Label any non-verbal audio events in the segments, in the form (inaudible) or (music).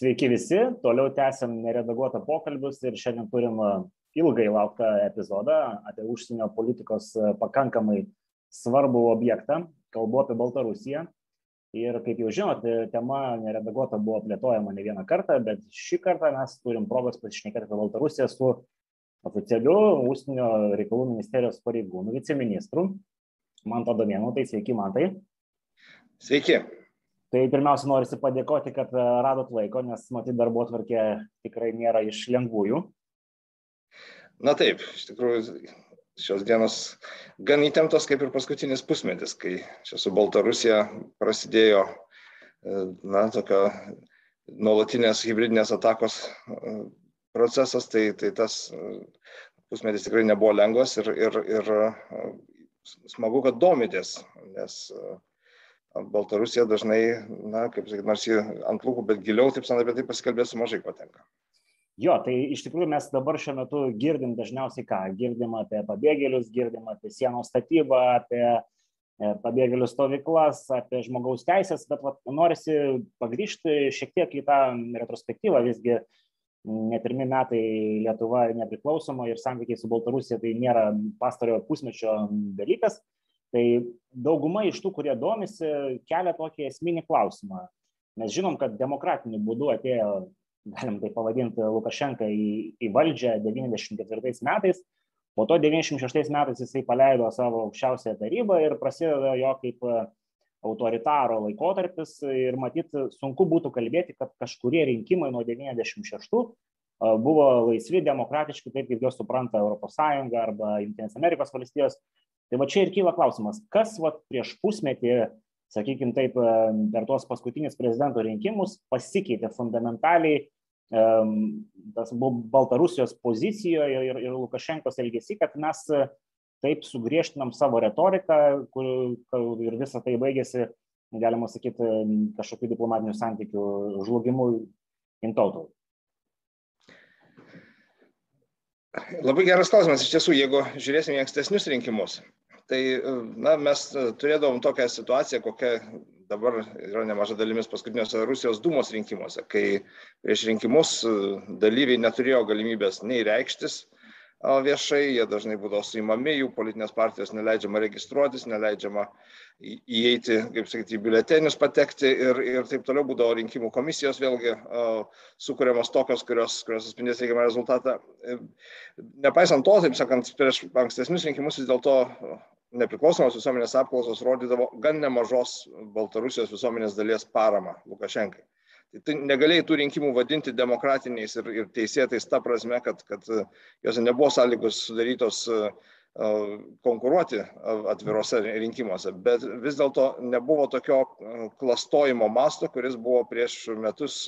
Sveiki visi, toliau tęsiam neredaguotą pokalbius ir šiandien turim e, ilgai lauktą epizodą apie užsienio politikos e, pakankamai svarbų objektą. Kalbu apie Baltarusiją. Ir kaip jau žinot, e, tema neredaguota buvo plėtojama ne vieną kartą, bet šį kartą mes turim progos pasišnekėti apie Baltarusiją su oficialiu užsienio reikalų ministerijos pareigūnų viceministru Manto Domėnu. Tai sveiki, Mantai. Sveiki. Tai pirmiausia, norisi padėkoti, kad e, radot laiko, nes matyt, darbo tvarkė tikrai nėra iš lengvųjų. Na taip, iš tikrųjų, šios dienos gan įtemptos kaip ir paskutinis pusmetis, kai čia su Baltarusija prasidėjo, e, na, tokio nuolatinės hybridinės atakos e, procesas, tai, tai tas pusmetis tikrai nebuvo lengvas ir, ir, ir smagu, kad domitės, nes Baltarusija dažnai, na, kaip sakyti, nors jį ant lūpų, bet giliau, taip sakant, apie tai pasikalbėti mažai patenka. Jo, tai iš tikrųjų mes dabar šiuo metu girdim dažniausiai ką? Girdim apie pabėgėlius, girdim apie sienos statybą, apie e, pabėgėlių stovyklas, apie žmogaus teisės, bet vat, norisi pagrįžti šiek tiek į tą retrospektyvą, visgi ne pirmi metai Lietuva nepriklausoma ir santykiai su Baltarusija tai nėra pastarojo pusmečio dalykas. Tai dauguma iš tų, kurie domisi, kelia tokį esminį klausimą. Mes žinom, kad demokratiniu būdu atėjo, galim tai pavadinti, Lukašenka į, į valdžią 94 metais, po to 96 metais jisai paleido savo aukščiausiąją tarybą ir prasideda jo kaip autoritaro laikotarpis. Ir matyt sunku būtų kalbėti, kad kažkurie rinkimai nuo 96 buvo laisvi, demokratiški, taip kaip juos supranta ES arba Junktinės Amerikos valstijos tai va čia ir kyla klausimas kas vat prieš pusmetį sakykim taip per tuos paskutinius prezidento rinkimus pasikeitė fundamentaliai tas Baltarusijos pozicijoje ir, ir Lukašenkos elgesy, kad mes e, taip sugriežtinam savo retoriką kur, ir visa tai baigėsi, galima sakyti, kažkokių diplomatinių santykių žlugimu intautau. Labai geras klausimas. Iš tiesų, jeigu žiūrėsime į ankstesnius rinkimus, tai na mes turėdavom tokią situaciją kokia dabar yra nemaža dalimis paskutiniuose rusijos dūmos rinkimuose kai prieš rinkimus dalyviai neturėjo galimybės nei reikštis viešai jie dažnai būdavo suimami jų politinės partijos neleidžiama registruotis neleidžiama įeiti kaip sakyti į biuletenius patekti ir ir taip toliau būdavo rinkimų komisijos vėlgi sukuriamos tokios kurios kurios atspindės reikiamą rezultatą nepaisant to taip sakant prieš ankstesnius rinkimus vis dėlto nepriklausomos visuomenės apklausos rodydavo gan nemažos Baltarusijos visuomenės dalies paramą Lukašenkai. Tai tu negalėjai tų rinkimų vadinti demokratiniais ir, ir teisėtais ta prasme, kad, kad jos nebuvo sąlygos sudarytos konkuruoti atvirose rinkimuose, bet vis dėlto nebuvo tokio klastojimo masto, kuris buvo prieš metus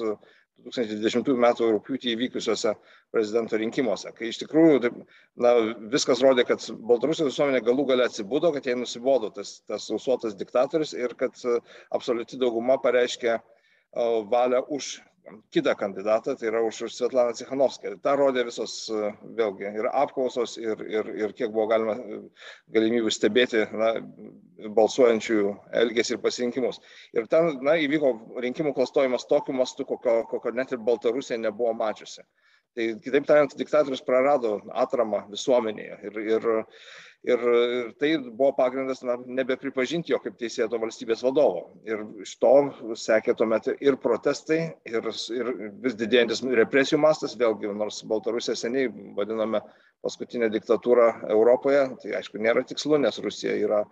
2020 m. rūpiutį įvykusiuose prezidento rinkimuose, kai iš tikrųjų na, viskas rodė, kad Baltarusijos visuomenė galų gale atsibudo, kad jai nusibodo tas, tas sausuotas diktatorius ir kad absoliuti dauguma pareiškė valią už kitą kandidatą, tai yra už, Svetlaną Cichanovską. Ta rodė visos vėlgi ir apklausos, ir, ir, ir kiek buvo galima galimybių stebėti na, balsuojančiųjų elgesį ir pasirinkimus. Ir ten na, įvyko rinkimų klastojimas tokiu mastu, kokio, kokio net ir Baltarusija nebuvo mačiusi. Tai kitaip tariant, diktatorius prarado atramą visuomenėje. Ir, ir, Ir tai buvo pagrindas na, nebepripažinti jo kaip teisėto valstybės vadovo. Ir iš to sekė tuomet ir protestai, ir, ir vis didėjantis represijų mastas, vėlgi, nors Baltarusija seniai vadiname paskutinę diktatūrą Europoje, tai aišku nėra tikslu, nes Rusija yra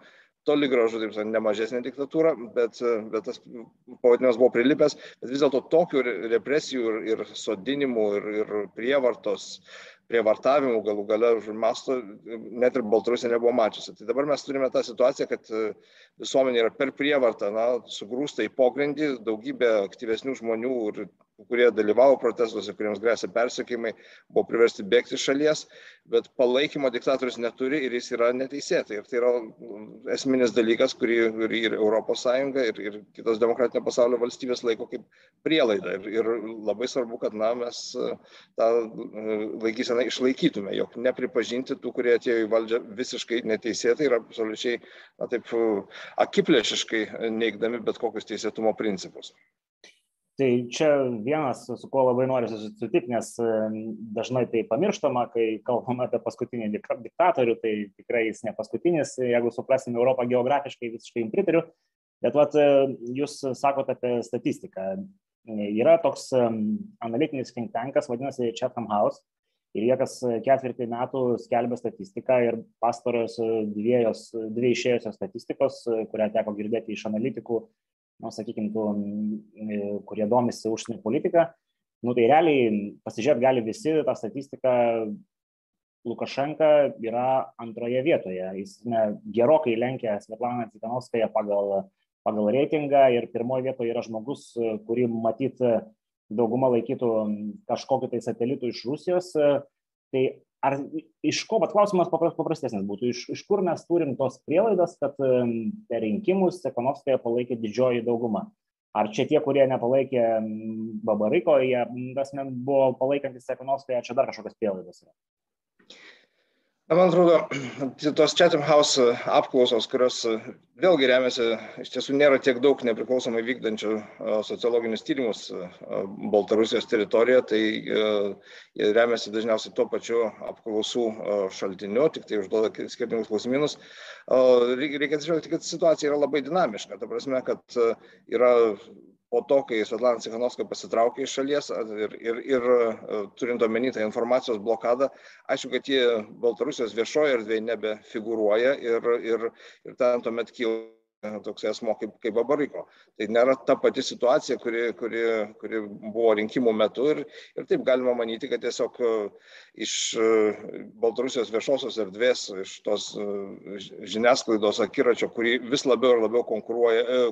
toli gražu, taip sakant, ne mažesnė diktatūra, bet, bet tas pavadinimas buvo prilipęs, bet vis dėlto tokių represijų ir, ir sodinimų ir, ir prievartos prievartavimų galų gale masto net ir Baltarusija nebuvo mačiusi. Tai dabar mes turime tą situaciją, kad e, visuomenė yra per prievartą, na, sugrūsta į pogrindį, daugybė aktyvesnių žmonių ir kurie dalyvavo protestuose, kuriems grėsia persekimai, buvo priversti bėgti šalies, bet palaikymo diktatorius neturi ir jis yra neteisėtai. Ir tai yra esminis dalykas, kurį ir ES ir, ir kitos demokratinio pasaulio valstybės laiko kaip prielaidą. Ir, ir labai svarbu, kad na, mes tą laikyseną išlaikytume, jog nepripažinti tų, kurie atėjo į valdžią visiškai neteisėtai ir absoliučiai, na taip, akiplėšiškai neigdami bet kokius teisėtumo principus. Tai čia vienas, su kuo labai noriu susitikti, nes dažnai tai pamirštama, kai kalbame apie paskutinį diktatorių, tai tikrai jis ne paskutinis, jeigu suprasime Europą geografiškai, visiškai jums pritariu. Bet vat, jūs sakote apie statistiką. Yra toks analitinis think tankas, vadinasi Chatham House, ir jie kas ketvirtį metų skelbia statistiką ir pastarojos dviejos, dvi išėjusios statistikos, kurią teko girdėti iš analitikų, nu, sakykime, tų, kurie domisi užsienio politiką, nu, tai realiai pasižiūrėti gali visi tą statistiką. Lukašenka yra antroje vietoje. Jis ne, gerokai lenkia Svetlaną Cikanovskają pagal, pagal reitingą ir pirmoje vietoje yra žmogus, kurį matyt dauguma laikytų kažkokiu tai satelitu iš Rusijos. Tai ar iš ko, bet klausimas paprastesnis būtų, iš, iš kur mes turim tos prielaidas, kad per rinkimus Sekanovskaja palaikė didžioji dauguma. Ar čia tie, kurie nepalaikė Babariko, jie, tas buvo palaikantis Sekanovskaja, čia dar kažkokios prielaidos yra? Man atrodo, (clears throat) tos Chatham House apklausos, kurios vėlgi remiasi, iš tiesų nėra tiek daug nepriklausomai vykdančių sociologinius tyrimus Baltarusijos teritorijoje, tai remiasi dažniausiai tuo pačiu apklausų šaltiniu, tik tai užduoda skirtingus klausimynus. Reikia atsižvelgti, kad situacija yra labai dinamiška. Ta prasme, kad yra po to, kai Svetlana Cichanovska pasitraukė iš šalies ir, ir, ir turint omeny tą informacijos blokadą, aišku, kad jie Baltarusijos viešoje erdvėje nebefigūruoja ir, ir, ir ten tuomet kyla toks asmo kaip, kaip Babariko. Tai nėra ta pati situacija, kuri, kuri, kuri buvo rinkimų metu ir, ir taip galima manyti, kad tiesiog iš Baltarusijos viešosios erdvės, iš tos žiniasklaidos akiračio, kuri vis labiau ir labiau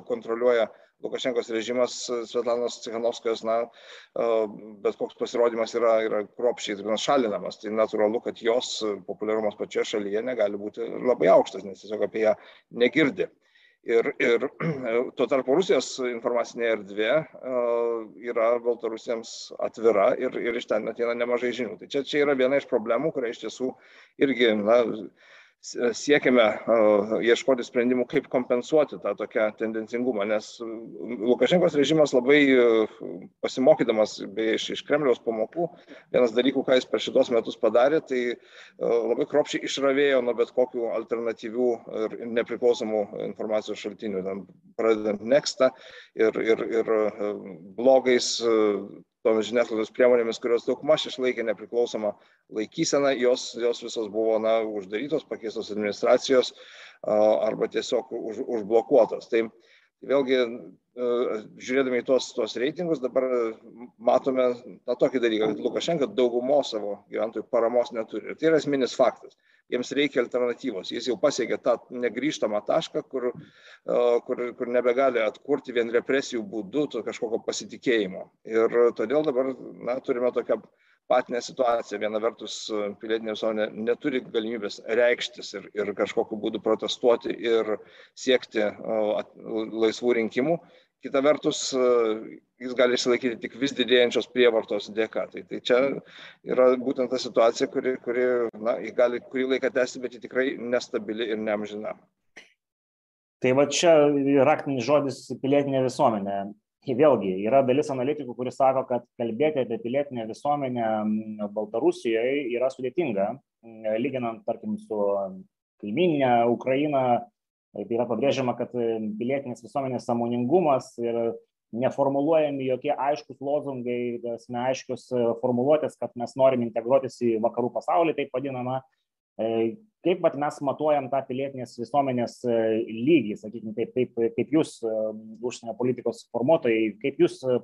kontroliuoja Lukašenkos režimas Svetlanos Cichanovskajos, na, bet koks pasirodymas yra, yra kruopščiai šalinamas. Tai natūralu, kad jos populiarumas pačioje šalyje negali būti labai aukštas, nes tiesiog apie ją negirdi. Ir, ir (clears throat) tuo tarpu Rusijos informacinė erdvė yra Baltarusiems atvira ir, ir iš ten ateina nemažai žinių. Tai čia, čia yra viena iš problemų, kurią iš tiesų irgi na, siekiame ieškoti sprendimų, kaip kompensuoti tą tokią tendencingumą, nes Lukašenkos režimas labai pasimokydamas beje iš, iš Kremliaus pamokų, vienas dalykų, ką jis per šitos metus padarė, tai labai kropšiai išravėjo nuo bet kokių alternatyvių ir nepriklausomų informacijos šaltinių, pradedant Nextą ir, ir, ir blogais tomis žiniasklaidos priemonėmis, kurios daugmaž išlaikė nepriklausomą laikyseną, jos, jos visos buvo na, uždarytos, pakeistos administracijos arba tiesiog už, užblokuotos. Tai vėlgi, žiūrėdami į tuos, tuos reitingus, dabar matome tą tokį dalyką, kad Lukašenka daugumos savo gyventojų paramos neturi. Ir tai yra esminis faktas. Jiems reikia alternatyvos. Jis jau pasiekė tą negryžtamą tašką, kur, kur, kur nebegali atkurti vien represijų būdų kažkokio pasitikėjimo. Ir todėl dabar na, turime tokią patinę situaciją. Viena vertus, pilietinė visuomenė neturi galimybės reikštis ir, ir kažkokiu būdu protestuoti ir siekti laisvų rinkimų. Kita vertus, jis gali išsilaikyti tik vis didėjančios prievartos dėka. Tai, tai čia yra būtent ta situacija, kuri, kuri na, gali kurį laiką tęsti, bet ji tikrai nestabili ir neamžina. Tai va čia raktinis žodis pilietinė visuomenė vėlgi yra dalis analitikų, kuris sako, kad kalbėti apie pilietinę visuomenę Baltarusijoje yra sudėtinga, lyginant, tarkim, su kaiminė Ukraina. Yra pabrėžiama, kad pilietinės visuomenės samoningumas ir neformuluojami jokie aiškus lozungai, neaiškius formuluotės, kad mes norim integruotis į vakarų pasaulį, taip vadinama, kaip vat, mes matuojam tą pilietinės visuomenės e, lygį, sakykime, taip, kaip, kaip jūs, e, užsienio politikos formuotojai, kaip jūs e,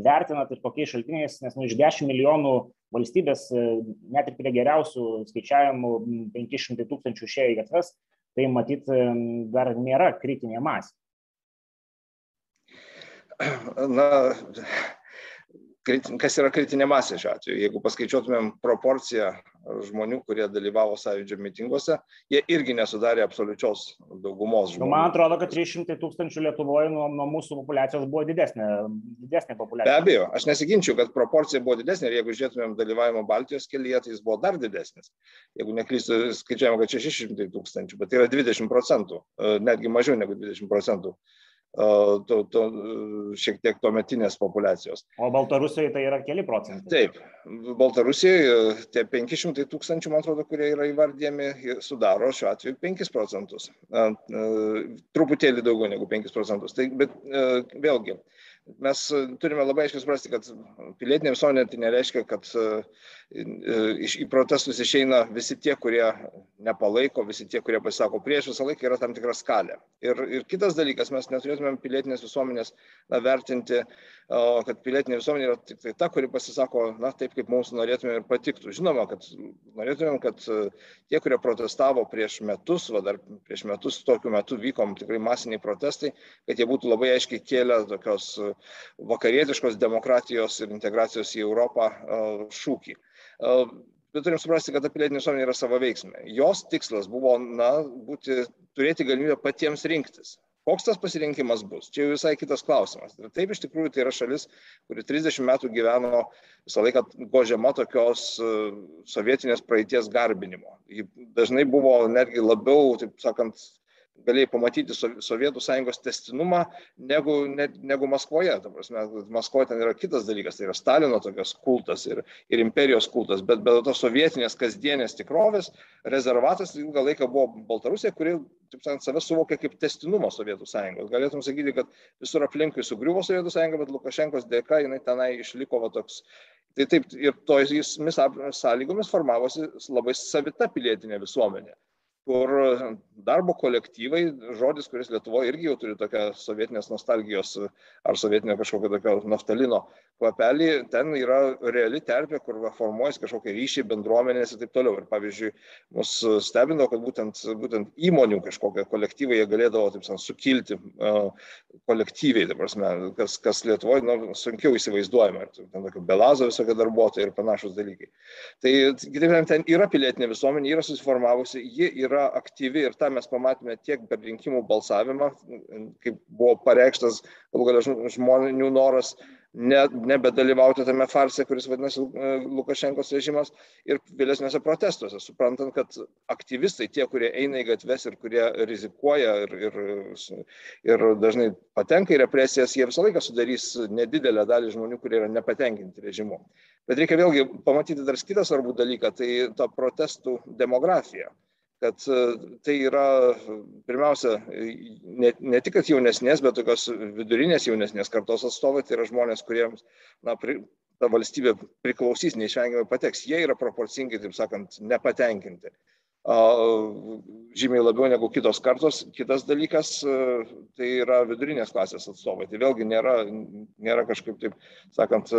vertinat ir kokiais šaltiniais, nes nu, iš 10 milijonų valstybės, net ir prie geriausių skaičiavimų 500 tūkstančių išėjo į gatves, tai matyt dar nėra kritinė masė. Na, kas yra kritinė masė šiuo atveju. Jeigu paskaičiuotumėm proporciją žmonių, kurie dalyvavo sąjūdžio mitinguose, jie irgi nesudarė absoliučios daugumos žmonių. Nu, man atrodo, kad 300 tūkstančių Lietuvoje nuo, nuo mūsų populiacijos buvo didesnė, didesnė populiacija. Be abejo, aš nesiginčiu, kad proporcija buvo didesnė ir jeigu žiūrėtumėm dalyvavimo Baltijos kelyje, tai jis buvo dar didesnis. Jeigu neklystu, skaičiavome, kad 600 tūkstančių, bet tai yra 20 procentų, netgi mažiau negu 20 procentų to, to, šiek tiek tuometinės populacijos. O Baltarusijoje tai yra keli procentai? Taip, Baltarusijoje tie 500 tūkstančių, man atrodo, kurie yra įvardyjami, sudaro šiuo atveju 5 procentus. Truputėlį daugiau negu 5 procentus. Tai, bet vėlgi, mes turime labai aiškiai suprasti, kad pilietinė visuomenė tai nereiškia, kad į protestus išeina visi tie, kurie nepalaiko, visi tie, kurie pasisako prieš, visą laiką yra tam tikra skalė. Ir, ir kitas dalykas, mes neturėtumėm pilietinės visuomenės na, vertinti, kad pilietinė visuomenė yra tik tai ta, kuri pasisako, na, taip kaip mums norėtumėm ir patiktų. Žinoma, kad norėtumėm, kad tie, kurie protestavo prieš metus, va dar prieš metus tokiu metu vykom tikrai masiniai protestai, kad jie būtų labai aiškiai kėlę tokios vakarietiškos demokratijos ir integracijos į Europą šūkį. Bet turim suprasti, kad ta pilietinė visuomenė yra savo veiksmė. Jos tikslas buvo, na, būti, turėti galimybę patiems rinktis. Koks tas pasirinkimas bus? Čia jau visai kitas klausimas. Ir taip iš tikrųjų tai yra šalis, kuri 30 metų gyveno visą laiką gožiama tokios sovietinės praeities garbinimo. Ji dažnai buvo netgi labiau, taip sakant, galėjai pamatyti Sovietų sąjungos testinumą negu, ne, negu Maskvoje. Prasme, Maskvoje ten yra kitas dalykas, tai yra Stalino tokios kultas ir, ir imperijos kultas, bet be tos sovietinės kasdienės tikrovės rezervatas ilgą laiką buvo Baltarusija, kuri, taip sakant, save suvokė kaip testinumą Sovietų sąjungos. Galėtum sakyti, kad visur aplinkui sugriuvo Sovietų sąjunga, bet Lukašenkos dėka jinai tenai išliko va, toks. Tai taip ir tomis sąlygomis formavosi labai savita pilietinė visuomenė kur darbo kolektyvai, žodis, kuris Lietuvoje irgi jau turi tokią sovietinės nostalgijos ar sovietinio kažkokio tokio naftalino kvapelį, ten yra reali terpė, kur formuojasi kažkokie ryšiai, bendruomenės ir taip toliau. Ir pavyzdžiui, mus stebino, kad būtent, būtent įmonių kažkokie kolektyvai jie galėdavo, taip sakant, sukilti kolektyviai, tai prasme, kas, kas Lietuvoje nu, sunkiau įsivaizduojama. Ten tokio belazo visokie darbuotojai ir panašus dalykai. Tai, kitaip tariant, ten yra pilietinė visuomenė, yra susiformavusi, ji yra aktyvi ir tą mes pamatėme tiek per rinkimų balsavimą, kaip buvo pareikštas galų galia žmonių noras ne, nebedalyvauti tame farse, kuris vadinasi e, Lukašenkos režimas ir vėlesniuose protestuose, suprantant, kad aktyvistai, tie, kurie eina į gatves ir kurie rizikuoja ir, ir, ir dažnai patenka į represijas, jie visą laiką sudarys nedidelę dalį žmonių, kurie yra nepatenkinti režimu. Bet reikia vėlgi pamatyti dar kitą svarbų dalyką, tai ta protestų demografija kad tai yra pirmiausia ne, ne tik jaunesnės, bet tokios vidurinės jaunesnės kartos atstovai, tai yra žmonės, kuriems na, pri, ta valstybė priklausys, neišvengiamai pateks, jie yra proporcingai, taip sakant, nepatenkinti žymiai labiau negu kitos kartos. Kitas dalykas tai yra vidurinės klasės atstovai. Tai vėlgi nėra, nėra kažkaip taip, sakant,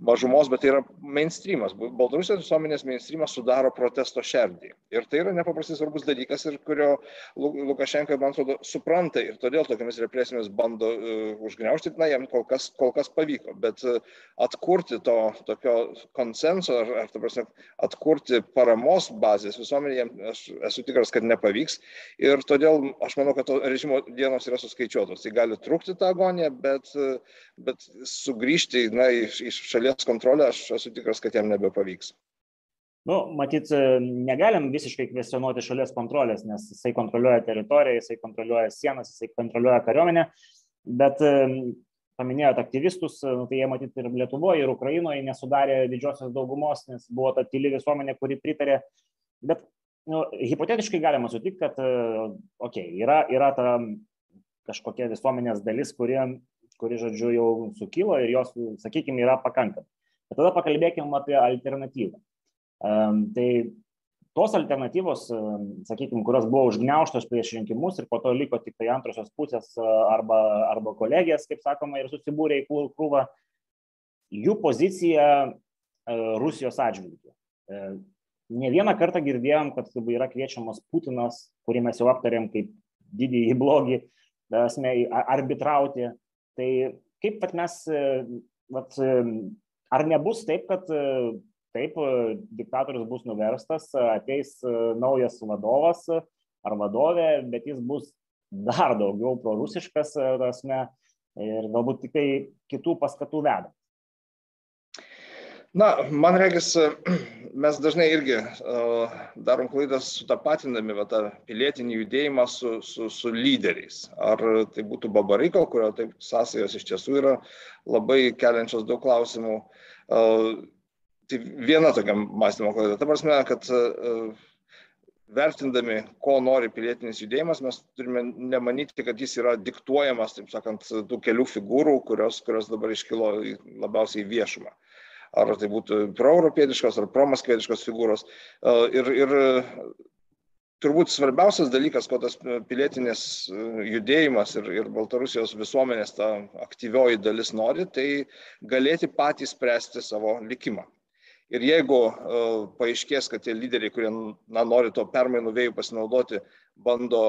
mažumos, bet tai yra mainstreamas. Baltarusijos visuomenės mainstreamas sudaro protesto šerdį. Ir tai yra nepaprastai svarbus dalykas ir kurio Lukašenka, man atrodo, supranta ir todėl tokiamis represijomis bando uh, užgneušti, na, jam kol kas, kol kas pavyko. Bet atkurti to tokio konsenso ar, ar prasme, atkurti paramos bazės visuomenėje aš esu tikras, kad nepavyks. Ir todėl aš manau, kad to režimo dienos yra suskaičiuotos. Tai gali trukti tą agoniją, bet, bet sugrįžti na, iš, iš šalies kontrolę aš esu tikras, kad jam nebepavyks. Nu, matyt, negalim visiškai kvestionuoti šalies kontrolės, nes jisai kontroliuoja teritoriją, jisai kontroliuoja sienas, jisai kontroliuoja kariuomenę, bet paminėjot aktyvistus, nu, tai jie matyt ir Lietuvoje, ir Ukrainoje nesudarė didžiosios daugumos, nes buvo ta tyli visuomenė, kuri pritarė. Bet nu, hipotetiškai galima sutikti, kad, okei, okay, yra, yra ta kažkokia visuomenės dalis, kuri, kuri, žodžiu, jau sukilo ir jos, sakykime, yra pakankama. Bet tada pakalbėkime apie alternatyvą. Um, tai tos alternatyvos, sakykime, kurios buvo užgneuštos prieš rinkimus ir po to liko tik tai antrosios pusės arba, arba kolegijas, kaip sakoma, ir susibūrė į krūvą, jų pozicija Rusijos atžvilgiu ne vieną kartą girdėjom, kad yra kviečiamas Putinas, kurį mes jau aptarėm kaip didįjį blogį, esmė, arbitrauti. Tai kaip pat mes, vat, ar nebus taip, kad taip diktatorius bus nuverstas, ateis naujas vadovas ar vadovė, bet jis bus dar daugiau prorusiškas, tasme, ir galbūt tik tai kitų paskatų veda. Na, man regis, (clears throat) mes dažnai irgi uh, darom klaidas sutapatindami va, tą pilietinį judėjimą su, su, su lyderiais. Ar tai būtų Babariko, kurio taip sąsajos iš tiesų yra labai keliančios daug klausimų. Uh, tai viena tokia mąstymo klaida. Ta prasme, kad uh, vertindami, ko nori pilietinis judėjimas, mes turime nemanyti, kad jis yra diktuojamas, taip sakant, tų kelių figūrų, kurios, kurios dabar iškilo labiausiai viešumą. Ar tai būtų proeuropietiškos ar promaskvietiškos figūros. E, ir, ir turbūt svarbiausias dalykas, ko tas pilietinis judėjimas ir, ir Baltarusijos visuomenės ta aktyvioji dalis nori, tai galėti patys spręsti savo likimą. Ir jeigu uh, paaiškės, kad tie lyderiai, kurie na, nori to permainų vėjų pasinaudoti, bando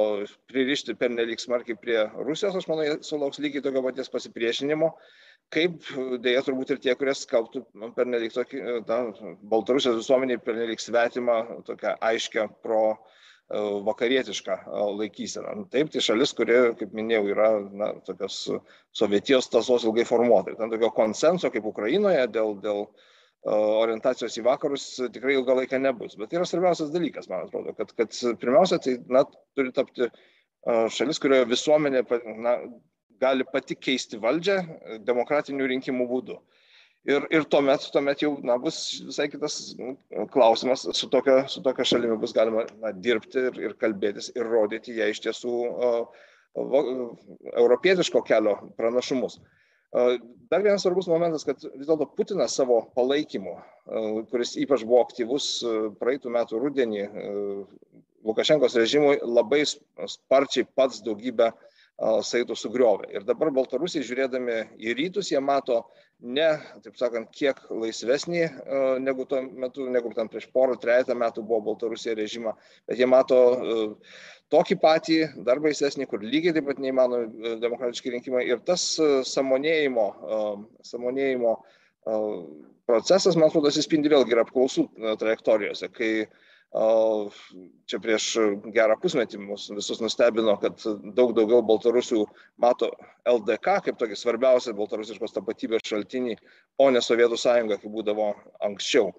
pririšti per nelik smarkiai prie Rusijos, aš manau, sulauks lygiai tokio paties pasipriešinimo, kaip dėja turbūt ir tie, kurie skalbtų per nelik tokį, na, Baltarusijos visuomeniai per nelik svetimą, tokią aiškę pro vakarietišką laikyseną. Taip, tai šalis, kuri, kaip minėjau, yra na, tokios sovietijos tasos ilgai formuotai. Ten tokio konsenso kaip Ukrainoje dėl, dėl orientacijos į vakarus tikrai ilgą laiką nebus. Bet tai yra svarbiausias dalykas, man atrodo, kad, kad pirmiausia, tai na, turi tapti šalis, kurioje visuomenė na, gali pati keisti valdžią demokratinių rinkimų būdu. Ir, ir tuomet, tuomet jau na, bus visai kitas klausimas, su tokia, su tokia šalimi bus galima na, dirbti ir, ir kalbėtis ir rodyti ją iš tiesų uh, uh, europietiško kelio pranašumus. Uh, Dar vienas svarbus momentas, kad vis dėlto Putinas savo palaikymu, kuris ypač buvo aktyvus praeitų metų rudenį Lukašenkos režimui, labai sparčiai pats daugybę saitų sugriovė. Ir dabar Baltarusiai žiūrėdami į rytus, jie mato ne, taip sakant, kiek laisvesnį negu tuo metu, negu ten prieš porą, trejata metų buvo Baltarusija režimą, bet jie mato tokį patį, dar baisesnį, kur lygiai taip pat neįmanomi demokratiški rinkimai. Ir tas samonėjimo, samonėjimo procesas, man atrodo, atsispindi vėlgi ir apklausų trajektorijose, kai uh, Čia prieš gerą pusmetį mus visus nustebino, kad daug daugiau baltarusių mato LDK kaip tokį svarbiausią baltarusiškos tapatybės šaltinį, o ne Sovietų sąjungą, kaip būdavo anksčiau.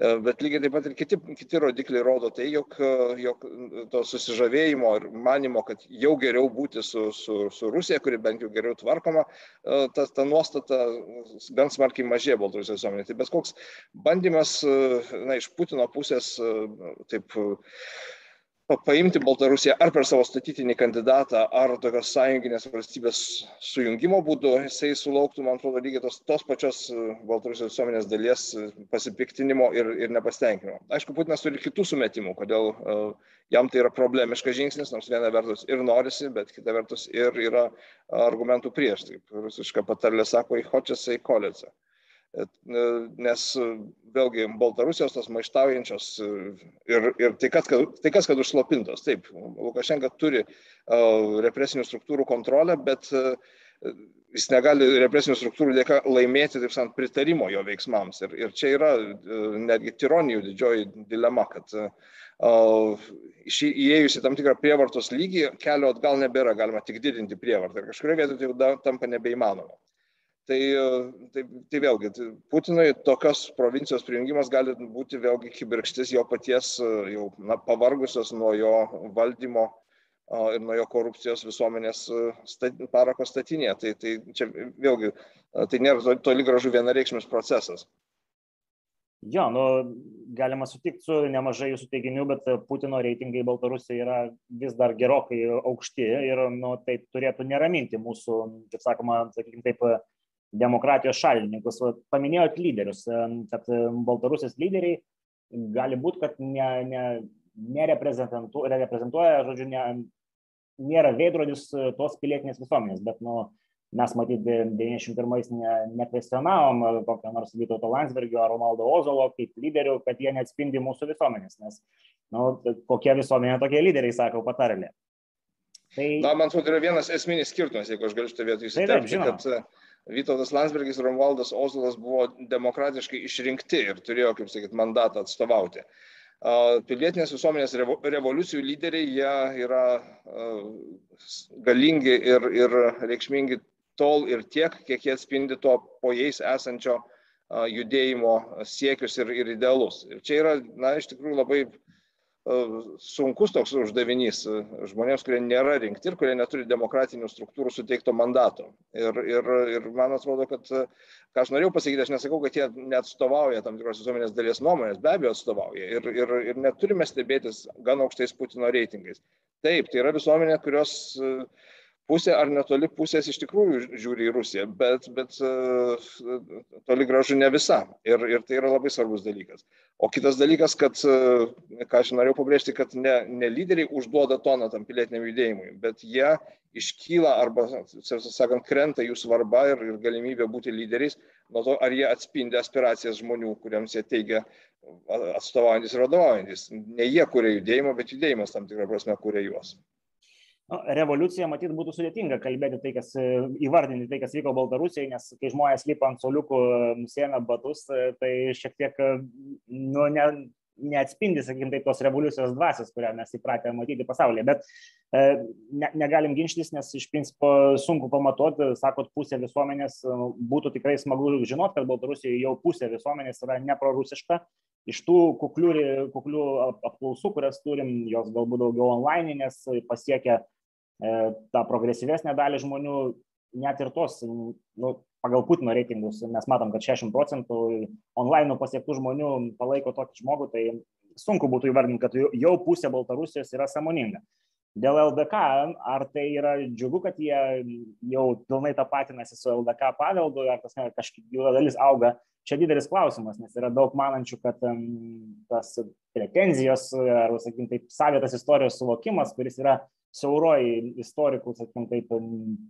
E, bet lygiai taip pat ir kiti, kiti rodikliai rodo tai, jog, jog to susižavėjimo ir manimo, kad jau geriau būti su, su, su Rusija, kuri bent jau geriau tvarkoma, e, ta, ta nuostata gan smarkiai mažėja Baltarusijos visuomenė. Tai bet koks bandymas na, iš Putino pusės taip paimti Baltarusiją ar per savo statytinį kandidatą, ar tokios sąjunginės valstybės sujungimo būdu, jisai sulauktų, man atrodo, lygiai tos, tos pačios e, Baltarusijos visuomenės dalies e, pasipiktinimo ir, ir nepastenkinimo. Aišku, Putinas turi kitų sumetimų, kodėl uh, jam tai yra problemiškas žingsnis, nors viena vertus ir norisi, bet kita vertus ir yra argumentų prieš. Taip, rusiška patarlė sako, į hočiasai kolėse. E, nes e, vėlgi Baltarusijos tos maištaujančios e, ir, ir tai, kas, tai kas, kad užslopintos. Taip, Lukašenka turi represinių struktūrų kontrolę, bet jis negali represinių struktūrų dėka laimėti, taip sakant, pritarimo jo veiksmams. Ir, ir čia yra netgi tironijų didžioji dilema, kad įėjus į tam tikrą prievartos lygį, kelio atgal nebėra, galima tik didinti prievartą. Ir kažkurioje vietoje tai jau tampa nebeįmanoma. Tai, tai, tai vėlgi, tai Putinui tokios provincijos prijungimas gali būti vėlgi kibirkštis jo paties jau na, pavargusios nuo jo valdymo ir nuo jo korupcijos visuomenės stat, parako statinėje. Tai, tai čia vėlgi, tai nėra toli gražu vienareikšmis procesas. Jo, nu, galima sutikti su nemažai jūsų teiginių, bet Putino reitingai Baltarusijoje yra vis dar gerokai aukšti ir nu, tai turėtų neraminti mūsų, kaip sakoma, sakykime taip, demokratijos šalininkus. Paminėjot lyderius, kad Baltarusijos lyderiai gali būti, kad ne, ne, nereprezentuoja, žodžiu, ne, nėra veidrodis tos pilietinės visuomenės, bet nu, mes matyt 91-ais ne, nekvestionavom kokio nors Vytauto Landsbergio ar Ronaldo Ozolo kaip lyderių, kad jie neatspindi mūsų visuomenės, nes nu, kokia visuomenė tokie lyderiai, sako patarlė. Tai... Na, man atrodo, yra vienas esminis skirtumas, jeigu aš galiu šitą vietą įsiterpti, kad Vytautas Landsbergis ir Romualdas Ozolas buvo demokratiškai išrinkti ir turėjo, kaip sakyt, mandatą atstovauti. Pilietinės visuomenės revoliucijų lyderiai, jie yra galingi ir, ir reikšmingi tol ir tiek, kiek jie atspindi to po jais esančio judėjimo siekius ir, ir idealus. Ir čia yra, na, iš tikrųjų labai sunkus toks uždavinys žmonėms, kurie nėra rinkti ir kurie neturi demokratinių struktūrų suteikto mandato. Ir, ir, ir man atrodo, kad, ką aš norėjau pasakyti, aš nesakau, kad jie neatstovauja tam tikros visuomenės dalies nuomonės, be abejo atstovauja. Ir, ir, ir neturime stebėtis gan aukštais Putino reitingais. Taip, tai yra visuomenė, kurios uh, pusė ar netoli pusės iš tikrųjų žiūri į Rusiją, bet, bet e, toli gražu ne visa. Ir, ir tai yra labai svarbus dalykas. O kitas dalykas, kad, e, ką aš norėjau pabrėžti, kad ne, ne lyderiai užduoda toną tam pilietiniam judėjimui, bet jie iškyla arba, sakant, krenta jų svarba ir, ir galimybė būti lyderiais nuo to, ar jie atspindi aspiracijas žmonių, kuriems jie teigia atstovaujantis ir vadovaujantis. Ne jie kuria judėjimą, bet judėjimas tam tikrą prasme kuria juos nu, revoliucija matyt būtų sudėtinga kalbėti tai, kas įvardinti tai, kas vyko Baltarusijai, nes kai žmonės lipa ant soliukų, nusiemė batus, tai šiek tiek nu, ne, neatspindi, sakykime, tai tos revoliucijos dvasios, kurią mes įpratę matyti pasaulyje. Bet e, ne, negalim ginčytis, nes iš principo sunku pamatuoti, sakot, pusė visuomenės būtų tikrai smagu žinot, kad Baltarusijoje jau pusė visuomenės yra neprorusiška. Iš tų kuklių, kuklių apklausų, kurias turim, jos galbūt daugiau online, nes pasiekia E, tą progresyvesnę dalį žmonių, net ir tos, nu, pagal Putino reitingus, mes matom, kad 60 procentų online pasiektų žmonių palaiko tokį žmogų, tai sunku būtų įvardinti, kad jau pusė Baltarusijos yra samoninga. Dėl LDK, ar tai yra džiugu, kad jie jau pilnai tapatinasi su LDK paveldu, ar tas kažkiek jų dalis auga, čia didelis klausimas, nes yra daug manančių, kad tas pretenzijos, ar, sakykim, taip, savitas istorijos suvokimas, kuris yra siauroji istorikų, sakykim, taip,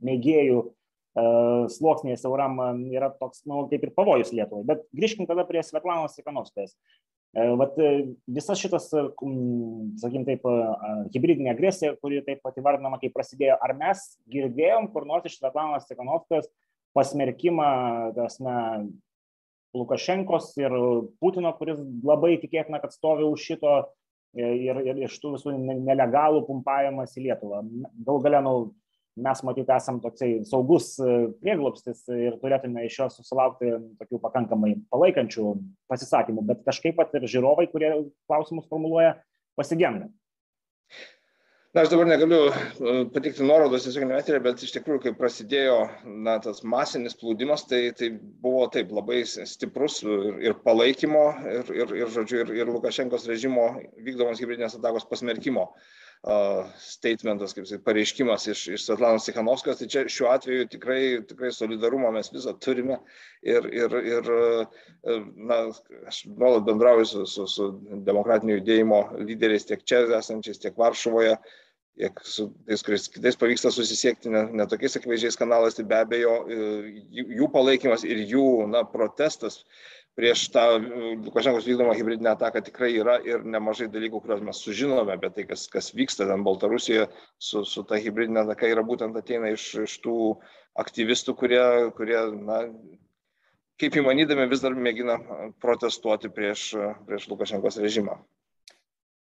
mėgėjų uh, sluoksnėje siauram yra toks, na, nu, kaip ir pavojus Lietuvai. Bet grįžkim tada prie Svetlanos Sikanovskės. Uh, vat visas šitas, sakykim, taip, uh, hybridinė agresija, kuri taip pat įvardinama, kaip prasidėjo, ar mes girdėjom kur nors iš Svetlanos Sikanovskės pasmerkimą, tasme, Lukašenkos ir Putino, kuris labai tikėtina, kad stovi už šito E, ir, ir iš tų visų nelegalų pumpavimas į Lietuvą. Gal galia, nu, mes matyti esam toksai saugus e, prieglopstis ir turėtume iš jos susilaukti tokių pakankamai palaikančių pasisakymų, bet kažkaip pat ir žiūrovai, kurie klausimus formuluoja, pasigenda. Na, aš dabar negaliu e, patikti nuorodos tiesiog neveterė, bet iš tikrųjų, kai prasidėjo na, tas masinis plūdimas, tai, tai buvo taip labai stiprus ir, ir palaikymo, ir, ir, ir, žodžiu, ir, ir Lukašenkos režimo vykdomos hybridinės atakos pasmerkimo statementas, kaip sakyt, pareiškimas iš, iš Svetlanos Tikhanovskos. Tai čia šiuo atveju tikrai, tikrai solidarumą mes visą turime ir, ir, ir na, aš nuolat bendrauju su, su, su demokratinio judėjimo lyderiais tiek čia esančiais, tiek Varšuvoje. Uh, tiek su tais, kuriais kitais pavyksta susisiekti ne, ne tokiais akivaizdžiais kanalais, tai be abejo e, jų palaikymas ir jų na, protestas prieš tą e, Lukašenkos vykdomą hybridinę ataką tikrai yra ir nemažai dalykų, kuriuos mes sužinome apie tai, kas, kas vyksta ten Baltarusijoje su, su ta hybridinė ataka, yra būtent ateina iš, iš tų aktyvistų, kurie, kurie na, kaip įmanydami vis dar mėgina protestuoti prieš, prieš Lukašenkos režimą.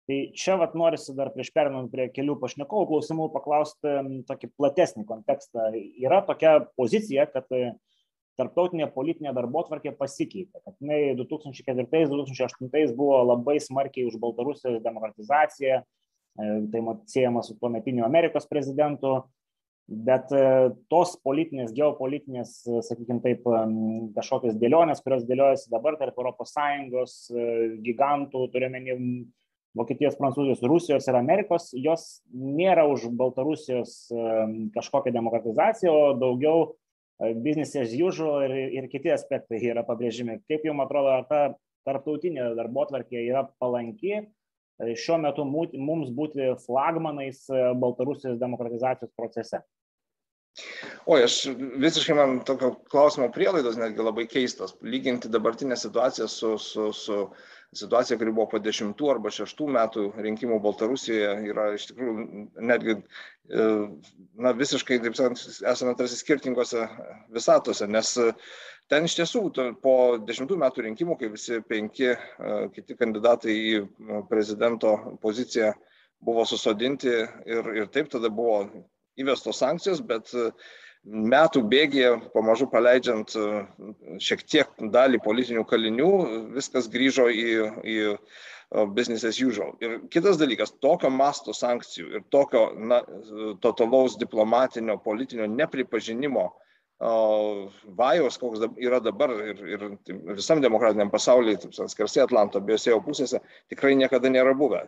Tai čia vat norisi dar prieš pereinant prie kelių pašnekovų klausimų paklausti tokį platesnį kontekstą. Yra tokia pozicija kad tarptautinė politinė darbotvarkė pasikeitė kad jinai du tūkstančiai ketvirtais du tūkstančiai aštuntais buvo labai smarkiai už baltarusijos demokratizaciją e, tai siejama su tuometiniu amerikos prezidentu bet e, tos politinės geopolitinės sakykim taip kažkokios dėlionės kurios dėliojasi dabar tarp sąjungos gigantų turiu omeny Vokietijos, Prancūzijos, Rusijos ir Amerikos, jos nėra už Baltarusijos kažkokią demokratizaciją, o daugiau e, business as usual ir, ir kiti aspektai yra pabrėžimi. Kaip jums atrodo, ar ta tarptautinė darbo tvarkė yra palanki šiuo metu mums būti flagmanais Baltarusijos demokratizacijos procese? O aš visiškai man tokio klausimo prielaidos netgi labai keistos. Lyginti dabartinę situaciją su, su, su situacija, kuri buvo po dešimtų arba šeštų metų rinkimų Baltarusijoje, yra iš tikrųjų netgi e, na, visiškai, taip sakant, esame tarsi skirtingose visatose, nes ten iš tiesų po dešimtų metų rinkimų, kai visi penki e, kiti kandidatai į prezidento poziciją buvo susodinti ir, ir taip tada buvo įvestos sankcijos, bet metų bėgėje, pamažu paleidžiant šiek tiek dalį politinių kalinių, viskas grįžo į, į business as usual. Ir kitas dalykas, tokio masto sankcijų ir tokio na, totalaus diplomatinio, politinio nepripažinimo vajos, koks yra dabar ir, ir visam demokratiniam pasaulyje, skersai Atlanto abiejose pusėse, tikrai niekada nėra buvę.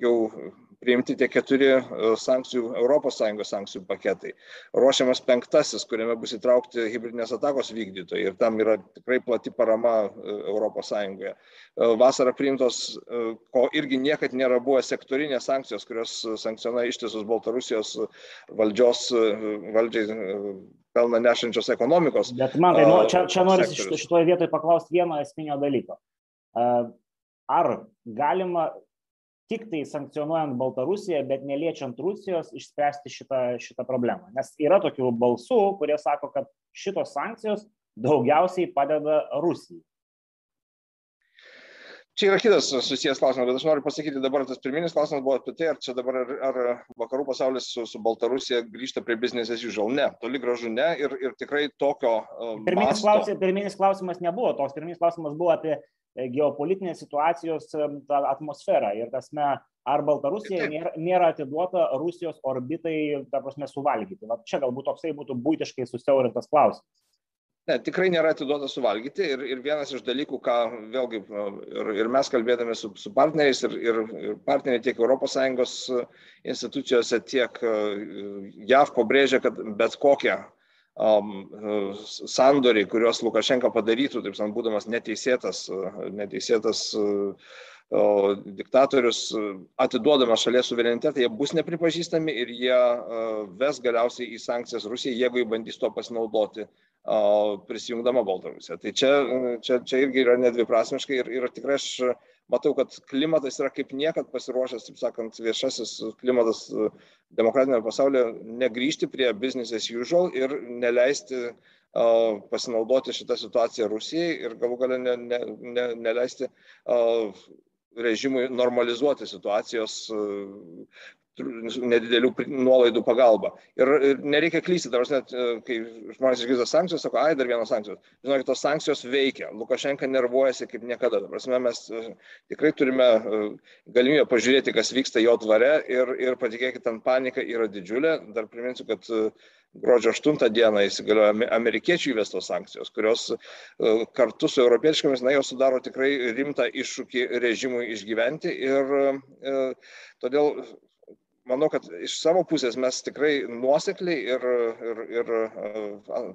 Jau priimti tie keturi e, sankcijų, ES sankcijų paketai. Ruošiamas penktasis, kuriame bus įtraukti hybridinės atakos vykdytojai ir tam yra tikrai plati parama ES. E, vasarą priimtos, e, ko irgi niekad nėra buvę sektorinės sankcijos, kurios sankcionuoja ištisus Baltarusijos valdžios, valdžiai pelną nešančios ekonomikos. Bet man tai, nu, čia, čia noriu šitoje vietoje paklausti vieno esminio dalyko. Ar galima tik tai sankcionuojant Baltarusiją, bet neliečiant Rusijos, išspręsti šitą, šitą problemą. Nes yra tokių balsų, kurie sako, kad šitos sankcijos daugiausiai padeda Rusijai. Čia yra kitas susijęs klausimas, bet aš noriu pasakyti dabar, tas pirminis klausimas buvo apie tai, ar čia dabar, ar, ar vakarų pasaulis su, su Baltarusija grįžta prie business as usual. Ne, toli gražu ne ir, ir tikrai tokio. Uh, pirminis, masto... klausimas, pirminis klausimas nebuvo toks, pirminis klausimas buvo apie geopolitinės situacijos atmosferą. Ir tasme, ar Baltarusija nėra, nėra atiduota Rusijos orbitai, ta prasme, suvalgyti. Va čia galbūt toksai būtų būtiškai susiaurintas klausimas. Ne, tikrai nėra atiduota suvalgyti ir, ir vienas iš dalykų, ką vėlgi ir, ir mes kalbėdami su, su partneriais ir, ir, ir partneriai tiek ES institucijose, tiek JAV pabrėžia, kad bet kokia um, sandoriai, kuriuos Lukašenka padarytų, taip sakant, būdamas neteisėtas, neteisėtas uh, diktatorius atiduodamas šalies suverenitetą, jie bus nepripažįstami ir jie ves galiausiai į sankcijas Rusijai, jeigu jį bandys to pasinaudoti prisijungdama Baltarusiją. Tai čia, čia, čia irgi yra nedviprasmiškai ir, ir tikrai aš matau, kad klimatas yra kaip niekad pasiruošęs, taip sakant, viešasis klimatas demokratinėme pasaulyje negrįžti prie business as usual ir neleisti uh, pasinaudoti šitą situaciją Rusijai ir galų galę ne, ne, ne, neleisti uh, režimui normalizuoti situacijos nedidelių nuolaidų pagalba. Ir nereikia klysti, dar net, kai žmonės išgirsta sankcijos, sako, ai, dar vienos sankcijos. Žinokit, tos sankcijos veikia. Lukašenka nervuojasi kaip niekada. Dabar mes tikrai turime galimybę pažiūrėti, kas vyksta jo dvare ir, ir patikėkit, ten panika yra didžiulė. Dar priminsiu, kad gruodžio 8 dieną įsigaliojo amerikiečių įvestos sankcijos, kurios kartu su europietiškomis, na, jos sudaro tikrai rimtą iššūkį režimui išgyventi ir todėl manau, kad iš savo pusės mes tikrai nuosekliai ir, ir, ir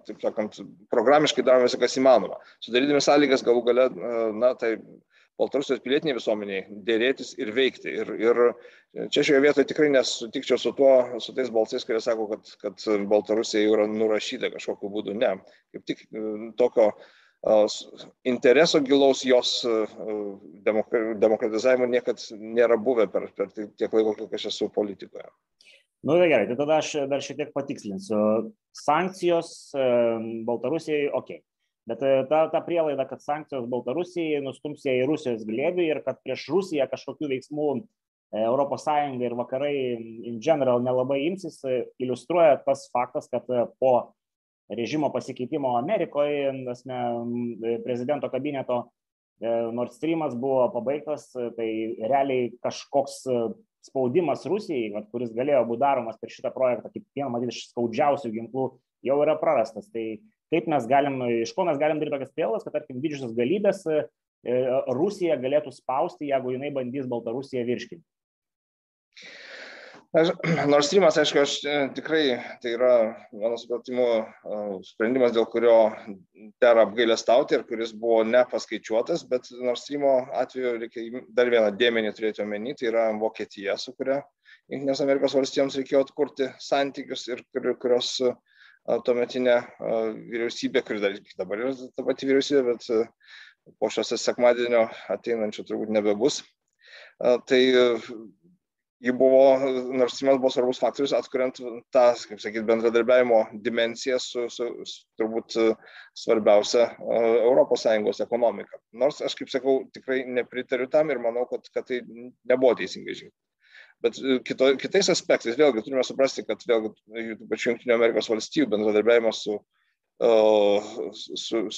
taip sakant, programiškai darome viską, kas įmanoma. Sudarydami sąlygas galų gale, na, tai Baltarusijos pilietiniai visuomeniai dėrėtis ir veikti. Ir, ir čia šioje vietoje tikrai nesutikčiau su tuo, su tais balsais, kurie sako, kad, kad Baltarusija jau yra nurašyta kažkokiu būdu. Ne. Kaip tik tokio uh, intereso gilaus jos demokratizavimo niekad nėra buvę per, per tiek laiko, kiek aš esu politikoje. Na nu, tai gerai, tai tada aš dar šiek tiek patikslinsiu. Sankcijos Baltarusijai, ok. Bet e, ta, ta prielaida, kad sankcijos Baltarusijai nustums ją į Rusijos glėbį ir kad prieš Rusiją kažkokių veiksmų ES ir vakarai in general nelabai imsis, iliustruoja tas faktas, kad po režimo pasikeitimo Amerikoje, nesme, prezidento kabineto e, Nord Streamas buvo pabaigtas, tai realiai kažkoks e, spaudimas Rusijai, kuris galėjo būti daromas per šitą projektą, kaip vieną, matyti, iš skaudžiausių ginklų, jau yra prarastas. Tai kaip mes galim, iš ko mes galim daryti tokias prielaidas, kad, tarkim, didžiosios galybės e, Rusija galėtų spausti, jeigu jinai bandys Baltarusiją virškinti. Aš, (clears throat) nors Streamas, aišku, aš e, tikrai tai yra, mano supratimu, e, sprendimas, dėl kurio dera apgailestauti ir kuris buvo nepaskaičiuotas, bet Nord Streamo atveju reikia dar vieną dėmenį turėti omeny, tai yra Vokietija, su kuria Junktinės Amerikos valstijoms reikėjo atkurti santykius ir kurios e, tuometinė vyriausybė, kuri dar dabar yra ta pati vyriausybė, bet po šios sekmadienio ateinančio turbūt nebebus. Tai ji buvo, Siemens buvo svarbus faktorius, atkuriant tą, kaip sakyt, bendradarbiavimo dimenciją su, su, su turbūt svarbiausia ES ekonomika. Nors aš, kaip sakau, tikrai nepritariu tam ir manau, kad, kad tai nebuvo teisingai žingsnis. Bet kito, kitais aspektais vėlgi turime suprasti, kad vėlgi pačių Junktinių Amerikos valstybių bendradarbiavimas su su,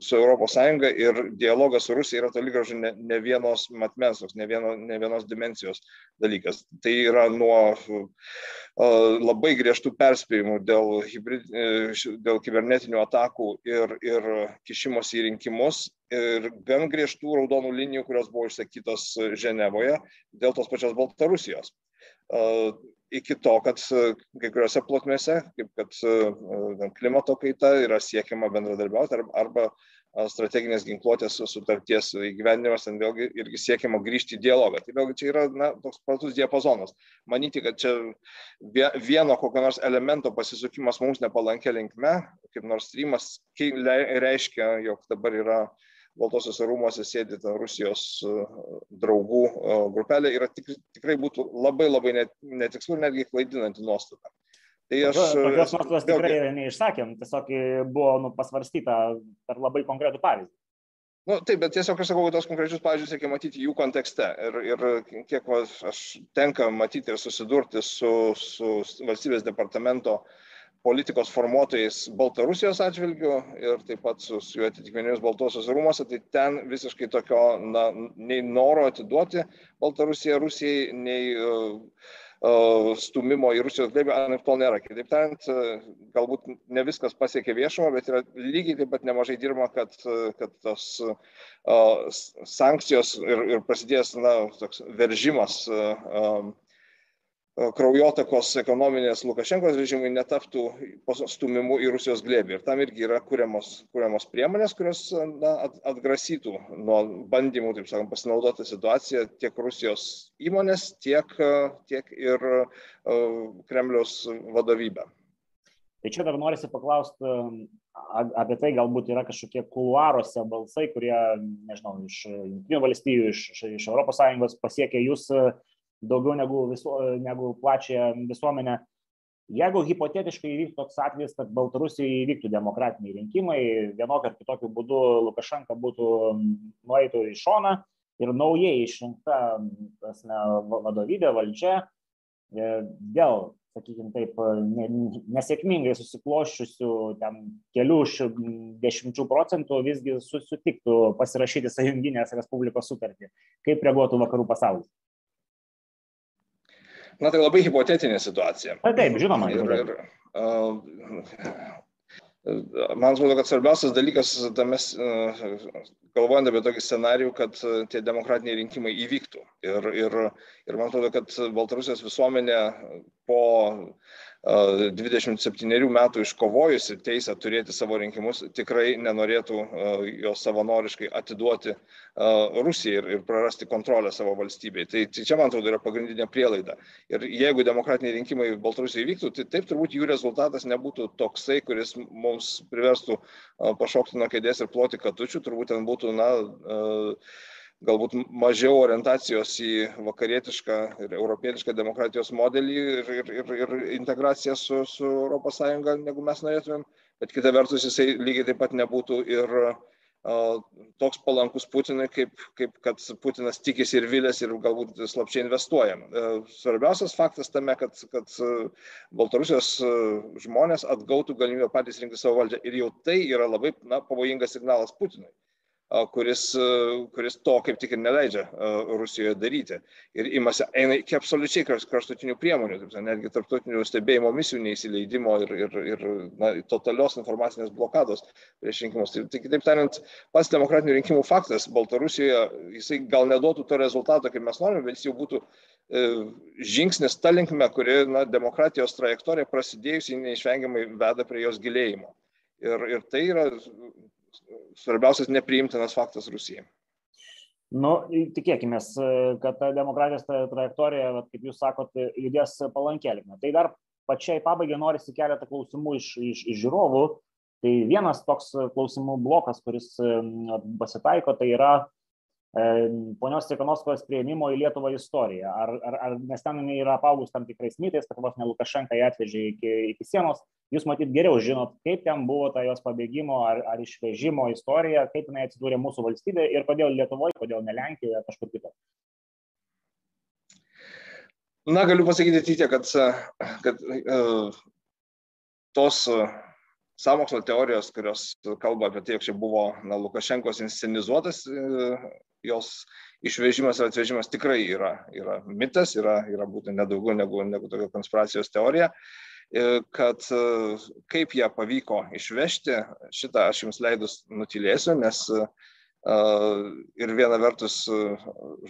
su Europos Sąjunga ir dialogas su Rusija yra toli gražu ne, ne vienos matmens, ne, vieno, ne vienos dimensijos dalykas. Tai yra nuo labai griežtų perspėjimų dėl, hybrid, e, dėl kibernetinių atakų ir, ir kišimos į rinkimus ir gan griežtų raudonų linijų, kurios buvo išsakytos Ženevoje dėl tos pačios Baltarusijos iki to, kad e, kai kuriuose plotmėse, kaip kad e, klimato kaita, yra siekiama bendradarbiauti arba strateginės ginkluotės sutarties įgyvendinimas, ten vėlgi irgi siekiama grįžti į dialogą. Tai vėlgi čia yra na, toks platus diapazonas. Manyti, kad čia vieno kokio nors elemento pasisukimas mums nepalankė linkme, kaip nors streamas, reiškia, jog dabar yra uh, Baltosiuose rūmuose sėdi ta Rusijos e, draugų e, grupelė, yra tik, tikrai būtų labai labai netikslu ir netgi klaidinanti nuostata. Tai aš. E, tokios nuostatos tikrai vėlgi... neišsakėm, tiesiog buvo nu, pasvarstyta per labai konkretų pavyzdį. Nu, taip, bet tiesiog aš sakau, tos konkrečius pavyzdžius reikia matyti jų kontekste. Ir, ir kiek aš tenka matyti ir susidurti su, su valstybės departamento uh, politikos formuotojais Baltarusijos atžvilgiu ir taip pat su, su jų atitikmenimis Baltosios rūmose, tai ten visiškai tokio na, nei noro atiduoti Baltarusiją Rusijai, nei uh, uh, stumimo į Rusijos glėbį, anaip tol nėra. Kitaip tariant, uh, galbūt ne viskas pasiekė viešumą, bet yra lygiai taip pat nemažai dirbama, kad, kad tos uh, sankcijos ir, ir prasidėjęs na, toks veržimas uh, kraujotakos ekonominės Lukašenkos režimui netaptų stumimu į Rusijos glėbį. Ir tam irgi yra kuriamos, kuriamos priemonės, kurios na, atgrasytų nuo bandymų, taip sakant, pasinaudoti situaciją tiek Rusijos įmonės, tiek, tiek ir Kremliaus vadovybę. Tai čia dar norisi paklausti apie tai, galbūt yra kažkokie kuluaruose balsai, kurie, nežinau, iš Junktinių valstybių, iš, iš ES pasiekia jūs daugiau negu, visu, negu plačią visuomenę. Jeigu hipotetiškai įvyktų toks atvejis, kad Baltarusijoje įvyktų demokratiniai rinkimai, vienokio ar kitokio būdu Lukašenka būtų nueitų į šoną ir naujai išrinkta prasme, vadovybė, valdžia, e, dėl, sakykime taip, nesėkmingai susikloščiusių ten kelių dešimčių procentų visgi sutiktų pasirašyti Sąjunginės Respublikos sutartį. Kaip reaguotų vakarų pasaulis? Na tai labai hipotetinė situacija. Na taip, žinoma. Ir, ir, uh, man atrodo, kad svarbiausias dalykas tame, uh, galvojant apie tokį scenarijų, kad tie demokratiniai rinkimai įvyktų. Ir, ir, ir man atrodo, kad Baltarusijos visuomenė po 27 metų iškovojusi teisę turėti savo rinkimus, tikrai nenorėtų jos savanoriškai atiduoti Rusijai ir, prarasti kontrolę savo valstybei. Tai, tai čia, man atrodo, yra pagrindinė prielaida. Ir jeigu demokratiniai rinkimai Baltarusijai vyktų, tai taip turbūt jų rezultatas nebūtų toksai, kuris mums priverstų pašokti nuo kėdės ir ploti katučių, turbūt ten būtų, na, uh, galbūt mažiau orientacijos į vakarietišką ir europietišką demokratijos modelį ir, ir, ir, ir integraciją su, su ES, negu mes norėtumėm, bet kita vertus jisai lygiai taip pat nebūtų ir toks palankus Putinui, kaip, kaip kad Putinas tikisi ir vilės ir galbūt slapčiai investuojam. Uh, svarbiausias faktas tame, kad, kad Baltarusijos žmonės atgautų galimybę patys rinkti savo valdžią ir jau tai yra labai na, pavojingas signalas Putinui kuris, kuris to kaip tik ir neleidžia Rusijoje daryti. Ir imasi, eina iki absoliučiai kraštutinių priemonių, netgi tarptautinių stebėjimo misijų neįsileidimo ir, ir, ir na, totalios informacinės blokados prieš rinkimus. Tai, tai kitaip tariant, pats demokratinių rinkimų faktas Baltarusijoje, jisai gal neduotų to rezultato, kaip mes norime, bet jis jau būtų e, žingsnis ta linkme, kuri na, demokratijos trajektorija prasidėjusi neišvengiamai veda prie jos gilėjimo. Ir, ir tai yra svarbiausias nepriimtinas faktas Rusijai. Nu, tikėkime, kad ta demokratijos trajektorija, kaip jūs sakote, judės palankėlime. Tai dar pačiai pabaigai norisi keletą klausimų iš, iš, iš žiūrovų. Tai vienas toks klausimų blokas, kuris pasitaiko, tai yra ponios Tikanovskos prieimimo į Lietuvą istoriją. Ar, ar, ar nes ten yra apaugus tam tikrais mitais, kad vos ne Lukašenka ją atvežė iki, iki sienos, jūs matyt geriau žinot, kaip ten buvo ta jos pabėgimo ar, ar išvežimo istorija, kaip jinai atsidūrė mūsų valstybė ir kodėl Lietuvoje, kodėl ne Lenkijoje, kažkur kitur. Na, galiu pasakyti tik tiek, kad, kad uh, tos uh, samokslo teorijos, kurios kalba apie tai, jog čia buvo na, Lukašenkos inscenizuotas, uh, jos išvežimas ir atvežimas tikrai yra, yra mitas, yra, yra būtent nedaugiau negu, negu tokia konspiracijos teorija. Kad kaip ją pavyko išvežti, šitą aš jums leidus nutilėsiu, nes uh, Ir viena vertus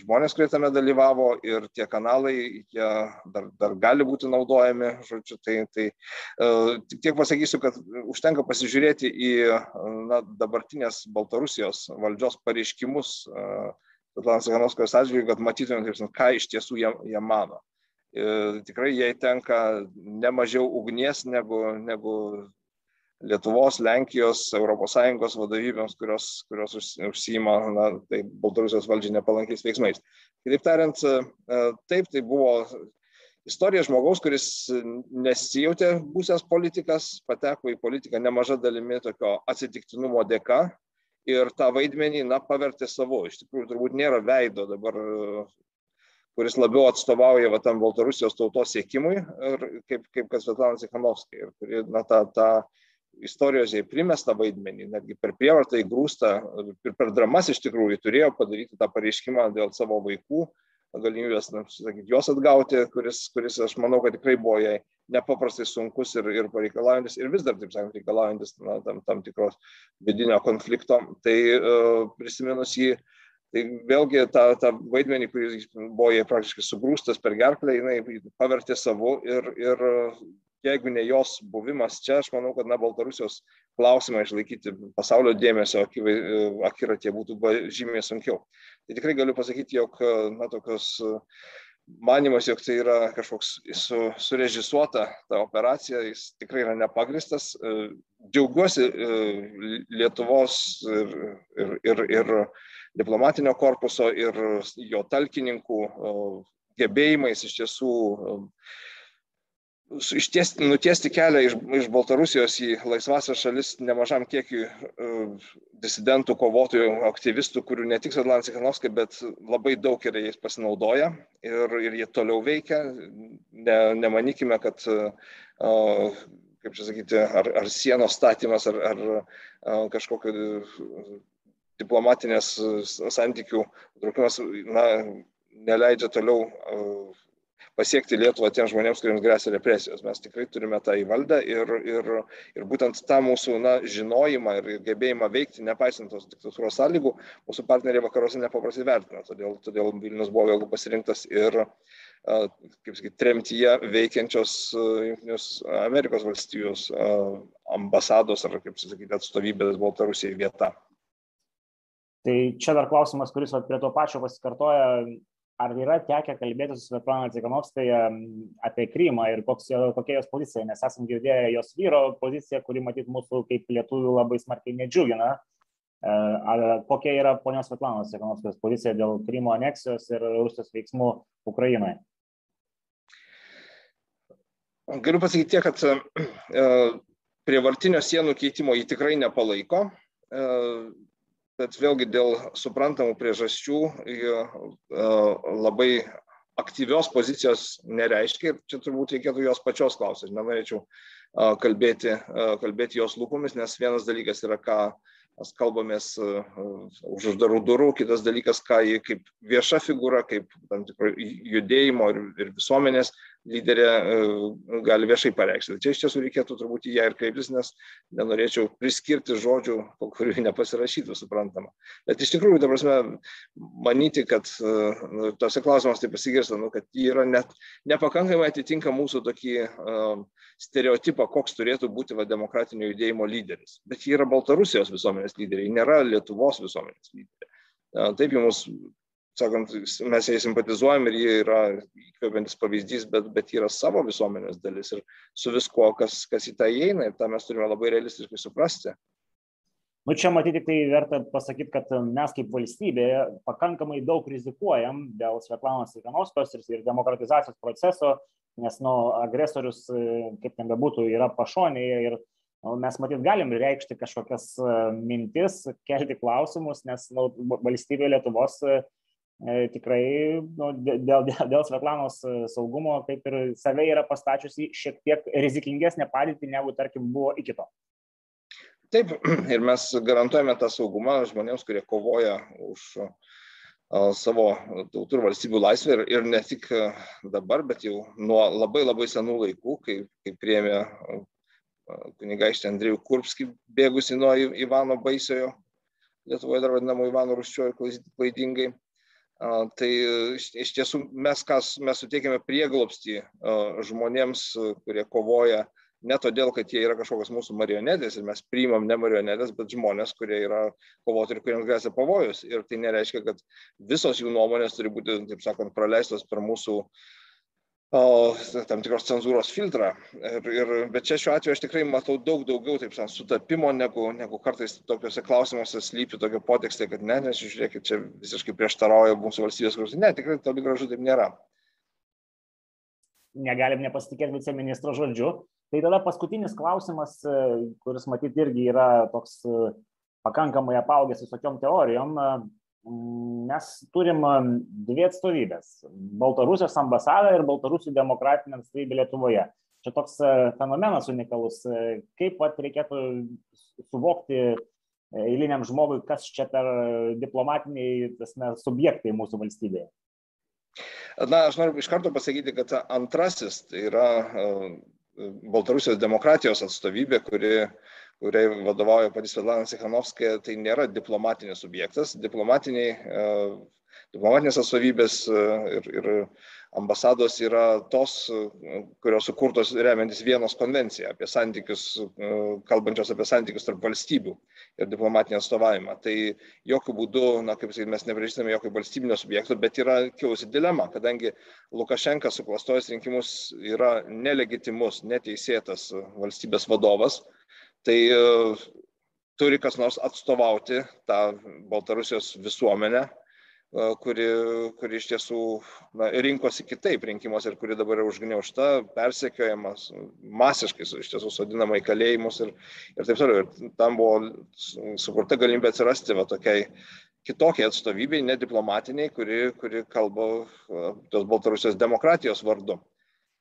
žmonės, kurie tame dalyvavo ir tie kanalai, jie dar, dar gali būti naudojami, žodžiu, tai, tai tik tiek pasakysiu, kad užtenka pasižiūrėti į na, dabartinės Baltarusijos valdžios pareiškimus Svetlanos Sakanovskos atžvilgiu, kad matytumėm, ką iš tiesų jie, jie mano. Ir tikrai jai tenka ne mažiau ugnies negu, negu Lietuvos, Lenkijos, ES vadovybėms, kurios, kurios užsima na, tai Baltarusijos valdžiai nepalankiais veiksmais. Kitaip tariant, e, taip, tai buvo istorija žmogaus, kuris nesijautė būsęs politikas, pateko į politiką nemaža dalimi tokio atsitiktinumo dėka ir tą vaidmenį, na, pavertė savo. Iš tikrųjų, turbūt nėra veido dabar kuris labiau atstovauja va, tam Baltarusijos tautos siekimui, ir kaip, kaip kad Svetlana Cikanovskai, ir kuri, na, tą, tą istorijos jai primestą vaidmenį, netgi per prievartą įgrūstą ir per dramas iš tikrųjų turėjo padaryti tą pareiškimą dėl savo vaikų, galimybės, sakyti, juos atgauti, kuris, kuris, aš manau, kad tikrai buvo jai nepaprastai sunkus ir, ir pareikalaujantis, ir vis dar, taip sakant, reikalaujantis na, tam, tam tikros vidinio konflikto. Tai uh, prisiminus jį, tai vėlgi tą, tą vaidmenį, kuris buvo jai praktiškai sugrūstas per gerklę, jinai pavertė savo ir, ir jeigu ne jos buvimas čia, aš manau, kad na, Baltarusijos klausimą išlaikyti pasaulio dėmesio akiratė būtų žymiai sunkiau. Tai tikrai galiu pasakyti, jog na, tokios manimas, jog tai yra kažkoks su, surežisuota ta operacija, jis tikrai yra nepagristas. Džiaugiuosi Lietuvos ir, ir, ir, ir diplomatinio korpuso ir jo talkininkų gebėjimais iš tiesų ištiesti, nutiesti kelią iš, iš Baltarusijos į laisvasias šalis nemažam kiekiui uh, disidentų, kovotojų, aktyvistų, kurių ne tik Svetlana Cikanovskai, bet labai daug yra jais pasinaudoja ir, ir jie toliau veikia. Ne, nemanykime, kad, uh, kaip čia sakyti, ar, ar sienos statymas, ar, ar kažkokio diplomatinės santykių traukimas, neleidžia toliau pasiekti Lietuvą tiems žmonėms, kuriems grėsia represijos. Mes tikrai turime tą įvaldę ir, ir, ir būtent tą mūsų na, žinojimą ir gebėjimą veikti, nepaisant tos diktatūros sąlygų, mūsų partneriai vakaruose nepaprastai vertina. Todėl, todėl Vilnius buvo vėlgi pasirinktas ir, kaip sakyti, tremtyje veikiančios Junktinius Amerikos valstijos ambasados ar, kaip sakyti, atstovybės Baltarusijai vieta. Tai čia dar klausimas, kuris prie to pačio pasikartoja, ar yra tekę kalbėti su Svetlana Cikanovskaja apie Krymą ir koks, kokia jos pozicija, nes esam girdėję jos vyro poziciją, kuri matyt mūsų kaip lietuvių labai smarkiai nedžiugina. E, ar kokia yra ponios Svetlanos Cikanovskajos pozicija dėl Krymo aneksijos ir Rusijos veiksmų Ukrainoje? Galiu pasakyti tiek, kad e, prievartinio sienų keitimo jį tikrai nepalaiko. E, bet vėlgi dėl suprantamų priežasčių labai aktyvios pozicijos nereiškia ir čia turbūt reikėtų jos pačios klausyti. Nenorėčiau kalbėti, kalbėti jos lūpomis, nes vienas dalykas yra, ką mes kalbamės už uždarų durų, kitas dalykas, ką ji kaip vieša figūra, kaip tam tikro judėjimo ir, ir visuomenės lyderė e, gali viešai pareikšti. Tai čia iš tiesų reikėtų turbūt į ją ir kreiptis, nes nenorėčiau priskirti žodžių, po kurių nepasirašytų, suprantama. Bet iš tikrųjų, dabar mes manyti, kad e, nu, tose klausimas tai pasigirsta, nu, kad ji yra net nepakankamai atitinka mūsų tokį uh, stereotipą, koks turėtų būti va, demokratinio judėjimo lyderis. Bet ji yra Baltarusijos visuomenės lyderė, ji nėra Lietuvos visuomenės lyderė. Taip, jums sakant, mes jai simpatizuojam ir ji yra įkvepiantis pavyzdys, bet, bet yra savo visuomenės dalis ir su viskuo, kas, kas į tą įeina ir tą mes turime labai realistiškai suprasti. Nu, čia matyti tai verta pasakyti, kad mes kaip valstybė pakankamai daug rizikuojam dėl Svetlanos Ikanovskos ir, ir demokratizacijos proceso, nes nu, agresorius, kaip ten bebūtų, yra pašonėje ir nu, mes matyt galim reikšti kažkokias mintis, kelti klausimus, nes nu, valstybė Lietuvos tikrai nu, dėl, dėl, dėl Svetlanos saugumo kaip ir save yra pastačiusi šiek tiek rizikingesnė padėtį negu, tarkim, buvo iki to. Taip, (clears throat) ir mes garantuojame tą saugumą žmonėms, kurie kovoja už savo tautų ir valstybių laisvę ir, ir ne tik dabar, bet jau nuo labai labai senų laikų, kai, kai priemė kunigaištį Andrėjų Kurpskį, bėgusi nuo Ivano Baisiojo, Lietuvoje dar vadinamo Ivano Ruščiojo klaidingai. Tai iš tiesų mes, kas, mes suteikėme prieglopstį žmonėms, kurie kovoja ne todėl, kad jie yra kažkokios mūsų marionetės ir mes priimam ne marionetės, bet žmonės, kurie yra kovotojai ir kuriems grėsia pavojus. Ir tai nereiškia, kad visos jų nuomonės turi būti, taip sakant, praleistos per mūsų o, tam tikros cenzūros filtrą. Ir, ir, bet čia šiuo atveju aš tikrai matau daug daugiau, taip sakant, sutapimo, negu, negu kartais tokiuose klausimuose slypi tokia potekstė, kad ne, nes žiūrėkit, čia visiškai prieštarauja mūsų valstybės kursai. Ne, tikrai toli gražu taip nėra. Negalim nepasitikėti viceministro žodžiu tai tada paskutinis klausimas e, kuris matyt irgi yra toks e, pakankamai apaugęs visokiom teorijom mes turim dvi atstovybės baltarusijos ambasada ir baltarusių demokratinė atstovybė lietuvoje. Čia toks fenomenas unikalus kaip vat reikėtų suvokti eiliniam žmogui kas čia per diplomatiniai tasme subjektai mūsų valstybėje. Na aš noriu iš karto pasakyti kad antrasis tai yra Baltarusijos demokratijos atstovybė, kuri, kuriai vadovauja pati Svetlana Sikhanovskaja, tai nėra diplomatinis subjektas. Diplomatiniai, e, diplomatinės atstovybės e, ir, ir ambasados yra tos, kurios sukurtos remiantis vienos konvencija apie santykius, e, kalbančios apie santykius tarp valstybių ir diplomatinį atstovavimą. Tai jokių būdų, na, kaip sakyti, mes neprižįstame jokio valstybinio subjekto, bet yra kilusi dilema, kadangi Lukašenka suklastojęs rinkimus yra nelegitimus, neteisėtas valstybės vadovas, tai e, turi kas nors atstovauti tą Baltarusijos visuomenę kuri, kuri iš tiesų na, rinkosi kitaip rinkimuose ir kuri dabar yra užgniaužta, persekiojamas, masiškai iš tiesų sodinama į kalėjimus ir, ir taip toliau. Ir tam buvo sukurta galimybė atsirasti va tokiai kitokiai atstovybei, nediplomatiniai, kuri, kuri kalba tos Baltarusijos demokratijos vardu.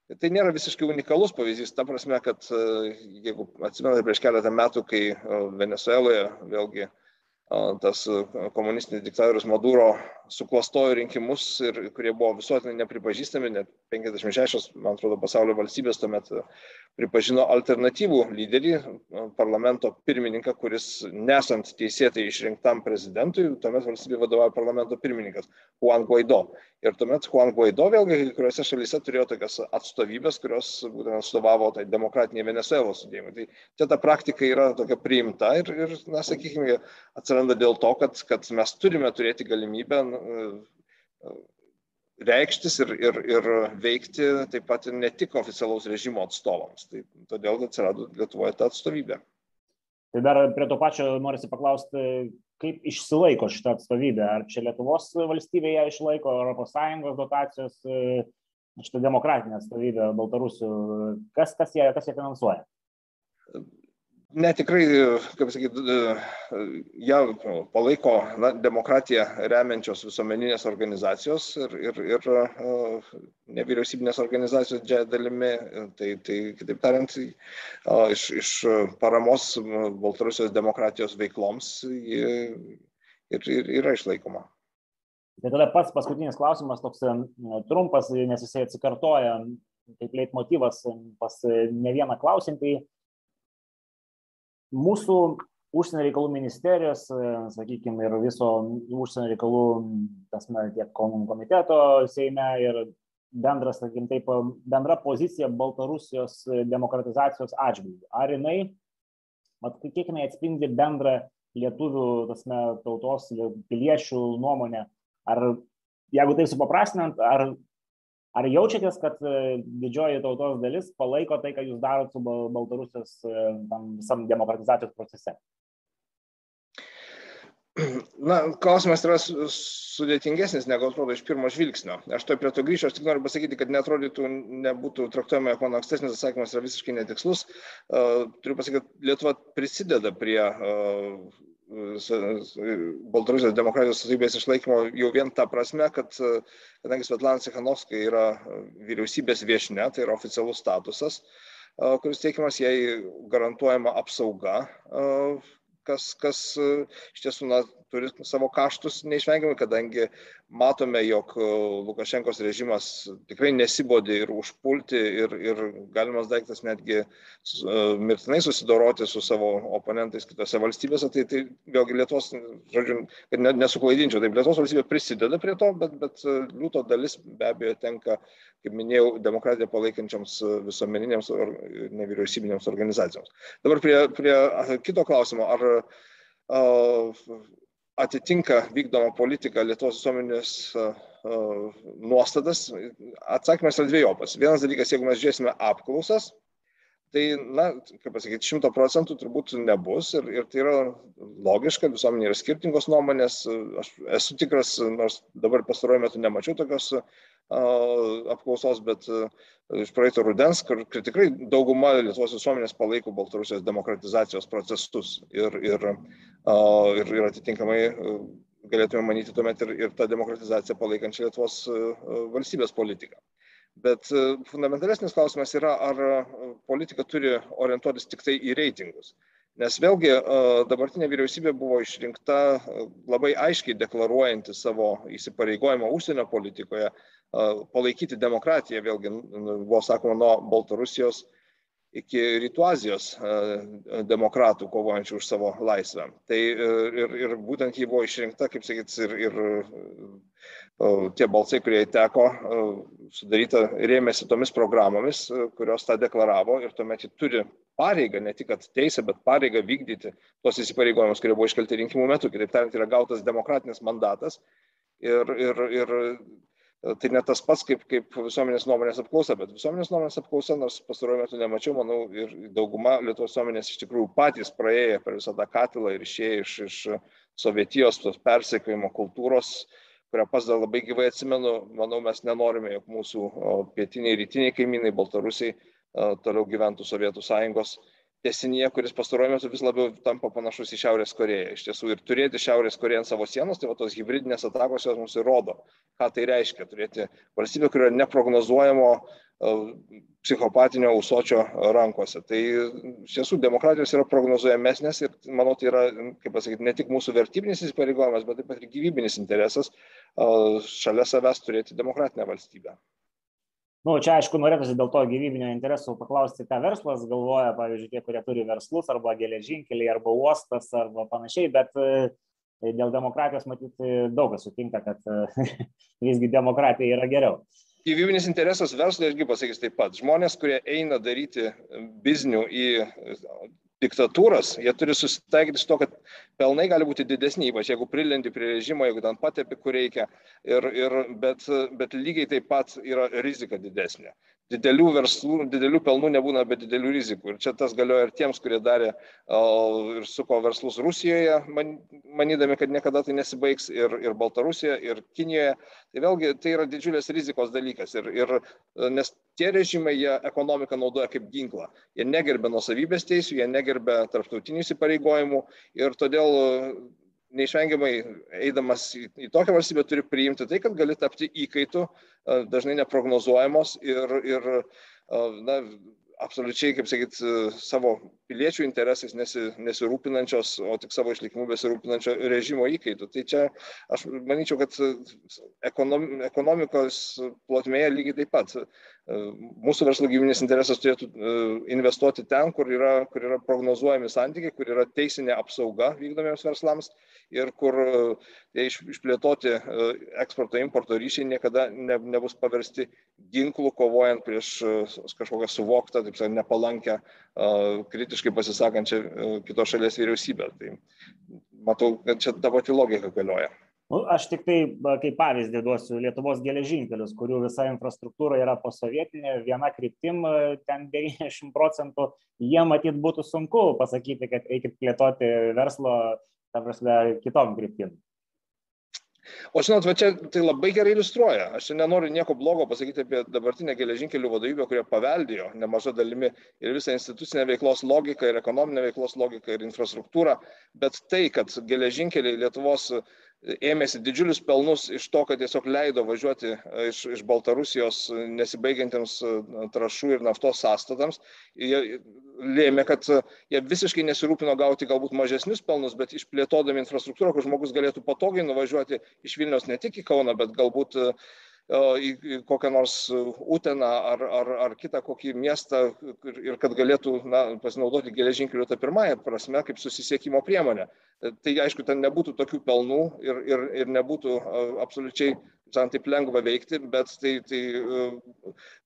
Tai nėra visiškai unikalus pavyzdys, ta prasme, kad jeigu atsimenate prieš keletą metų, kai Venezueloje vėlgi uh, tas komunistinis diktatorius Maduro suklastojo rinkimus, ir, kurie buvo visuotinai nepripažįstami, net 56, man atrodo, pasaulio valstybės tuomet pripažino alternatyvų lyderį, parlamento pirmininką, kuris nesant teisėtai išrinktam prezidentui, tuomet valstybė vadovauja parlamento pirmininkas Juan Guaido. Ir tuomet Juan Guaido vėlgi kai kuriuose šalyse turėjo tokias atstovybės, kurios būtent atstovavo tai demokratiniai Venezuelos judėjimai. Tai čia ta praktika yra tokia priimta ir, ir na, sakykime, atsiranda dėl to, kad, kad mes turime turėti galimybę reikštis ir, ir, ir veikti taip pat ne tik oficialaus režimo atstovams. Tai todėl atsirado Lietuvoje ta atstovybė. Tai dar prie to pačio norisi paklausti, kaip išsilaiko šitą atstovybę? Ar čia Lietuvos valstybė ją išlaiko, ES dotacijos, šitą demokratinę atstovybę Baltarusių? Kas, kas, ją, kas ją finansuoja? Ne, tikrai, kaip sakyti, ją palaiko na, demokratiją remiančios visuomeninės organizacijos ir, ir, ir nevyriausybinės organizacijos didžiąją dalimi. Tai, tai kitaip tariant, iš, iš paramos Baltarusijos demokratijos veikloms ir, ir yra išlaikoma. Tai tada pats paskutinis klausimas, toks trumpas, nes jisai atsikartoja kaip leitmotivas pas ne vieną klausintį mūsų užsienio reikalų ministerijos, sakykime, ir viso užsienio reikalų, tasme, tiek komiteto Seime ir bendra, sakykim, taip, bendra pozicija Baltarusijos demokratizacijos atžvilgių. Ar jinai, mat, kiek jinai atspindi bendrą lietuvių, tasme, tautos piliečių nuomonę, ar jeigu tai supaprastinant, ar ar jaučiatės kad e, didžioji tautos dalis palaiko tai ką jūs darot su baltarusijos e, visam demokratizacijos procese Na, klausimas yra sudėtingesnis, negu atrodo iš pirmo žvilgsnio. Aš to prie to grįšiu, aš tik noriu pasakyti, kad netrodytų, nebūtų traktuojama, jog mano ankstesnis atsakymas yra visiškai netikslus. Uh, turiu pasakyti, kad Lietuva prisideda prie uh, Baltarusijos demokratijos atstovybės išlaikymo jau vien tą prasme, kad kadangi Svetlana Cichanovska yra vyriausybės viešne, tai yra oficialus statusas, kuris teikiamas jai garantuojama apsauga kas, kas iš tiesų na, turi savo kaštus neišvengiamai, kadangi matome, jog e, Lukašenkos režimas tikrai nesibodė ir užpulti ir, ir galimas daiktas netgi e, mirtinai susidoroti su savo oponentais kitose valstybėse. Tai, tai vėlgi Lietuvos, žodžiu, kad nesuklaidinčiau, taip Lietuvos valstybė prisideda prie to, bet, bet e, liūto dalis be abejo tenka, kaip minėjau, demokratiją palaikančiams visuomeninėms ir nevyriausybinėms organizacijoms. Dabar prie, prie kito klausimo, ar atitinka vykdoma politika Lietuvos visuomenės nuostatas, atsakymas yra dviejopas. Vienas dalykas, jeigu mes žiūrėsime apklausas, tai, na, kaip pasakyti, šimto procentų turbūt nebus ir, ir tai yra logiška, visuomenė yra skirtingos nuomonės. Aš esu tikras, nors dabar pastaruoju metu nemačiau tokios apklausos, bet iš praeito rudens, kur, kur tikrai dauguma Lietuvos visuomenės palaiko Baltarusijos demokratizacijos procesus ir, ir, ir, ir atitinkamai galėtume manyti tuomet ir, ir tą demokratizaciją palaikančią Lietuvos valstybės politiką. Bet fundamentalesnis klausimas yra, ar politika turi orientuotis tik tai į reitingus. Nes vėlgi dabartinė vyriausybė buvo išrinkta labai aiškiai deklaruojanti savo įsipareigojimą užsienio politikoje, palaikyti demokratiją, vėlgi buvo sakoma nuo Baltarusijos iki Rytų Azijos demokratų kovojančių už savo laisvę. Tai ir, ir būtent jį buvo išrinkta, kaip sakyt, ir, ir tie balsai, kurie teko sudaryta, rėmėsi tomis programomis, kurios tą deklaravo ir tuomet jį turi pareigą, ne tik teisę, bet pareigą vykdyti tos įsipareigojimus, kurie buvo iškelti rinkimų metu. Kitaip tariant, yra gautas demokratinis mandatas ir, ir, ir tai ne tas pats kaip, kaip visuomenės nuomonės apklausa, bet visuomenės nuomonės apklausa, nors pastaruoju metu nemačiau, manau, ir dauguma Lietuvos visuomenės iš tikrųjų patys praėję per visą tą katilą ir išėję iš, iš Sovietijos, tos persekiojimo kultūros, kurią pas dar labai gyvai atsimenu, manau, mes nenorime, jog mūsų pietiniai, rytiniai kaimynai, Baltarusiai toliau gyventų Sovietų sąjungos tesinyje, kuris pastaruoju metu vis labiau tampa panašus į Šiaurės Koreją. Iš tiesų ir turėti Šiaurės Koreją ant savo sienos, tai va tos hybridinės atakos jos mums įrodo, ką tai reiškia. Turėti valstybę, kuri yra neprognozuojamo e, psichopatinio ausočio rankose. Tai iš tiesų demokratijos yra prognozuojamesnės ir manau tai yra, kaip pasakyti, ne tik mūsų vertybinis įsipareigojimas, bet taip pat ir gyvybinis interesas e, šalia savęs turėti demokratinę valstybę. Nu, čia aišku, norėtųsi dėl to gyvybinio interesų paklausti, ką verslas galvoja, pavyzdžiui, tie, kurie turi verslus, arba geležinkeliai, arba uostas, arba panašiai, bet e, dėl demokratijos matyti daug kas sutinka, kad e, (laughs) visgi demokratija yra geriau. Gyvybinis interesas verslui, ašgi pasakysiu taip pat. Žmonės, kurie eina daryti biznių į diktatūras, jie turi susitaikyti su to, kad pelnai gali būti didesni, ypač jeigu prilendi prie režimo, jeigu ten patepi, kur reikia, ir, ir, bet, bet lygiai taip pat yra rizika didesnė didelių verslų, didelių pelnų nebūna be didelių rizikų. Ir čia tas galioja ir tiems, kurie darė ir suko verslus Rusijoje, man, manydami, kad niekada tai nesibaigs, ir, ir Baltarusijoje, ir Kinijoje. Tai vėlgi tai yra didžiulės rizikos dalykas. Ir, ir, nes tie režimai, jie ekonomiką naudoja kaip ginklą. Jie negerbė nusavybės teisų, jie negerbė tarptautinių įsipareigojimų ir todėl neišvengiamai eidamas į, į tokią valstybę turi priimti tai, kad gali tapti įkaitu, dažnai neprognozuojamos ir, ir na, absoliučiai, kaip sakyt, savo piliečių interesais nesi, nesirūpinančios, o tik savo išlikimu besirūpinančio režimo įkaitų. Tai čia aš manyčiau, kad ekonom, ekonomikos plotmėje lygiai taip pat mūsų verslo gyvybinės interesas turėtų investuoti ten, kur yra, kur yra prognozuojami santykiai, kur yra teisinė apsauga vykdomiems verslams ir kur tie išplėtoti eksporto importo ryšiai niekada ne, nebus paversti ginklų kovojant prieš kažkokią suvoktą, taip sakant, nepalankę, kritiškai pasisakančią kitos šalies vyriausybę. Tai matau, kad čia ta pati logika galioja. Nu, aš tik tai kaip pavyzdį duosiu Lietuvos geležinkelius, kurių visa infrastruktūra yra posovietinė, viena kryptim, ten 90 procentų, jie matyt būtų sunku pasakyti, kad eikit plėtoti verslo ta prasme, kitom kryptim. O žinot, va čia tai labai gerai iliustruoja. Aš nenoriu nieko blogo pasakyti apie dabartinę geležinkelių vadovybę, kurie paveldėjo nemaža dalimi ir visą institucinę veiklos logiką, ir ekonominę veiklos logiką, ir infrastruktūrą, bet tai, kad geležinkeliai Lietuvos ėmėsi didžiulius pelnus iš to, kad tiesiog leido važiuoti e, iš, iš Baltarusijos nesibaigiantiems e, trašų ir naftos sąstatams. Jie lėmė, kad e, jie visiškai nesirūpino gauti galbūt mažesnius pelnus, bet išplėtodami infrastruktūrą, kur žmogus galėtų patogiai nuvažiuoti iš Vilnius ne tik į Kauną, bet galbūt uh, į kokią nors Uteną ar, ar, ar kitą kokį miestą ir kad galėtų na, pasinaudoti geležinkeliu tą pirmąją prasme kaip susisiekimo priemonę. Tai aišku, ten nebūtų tokių pelnų ir, ir, ir nebūtų absoliučiai sakant, taip lengva veikti, bet tai, tai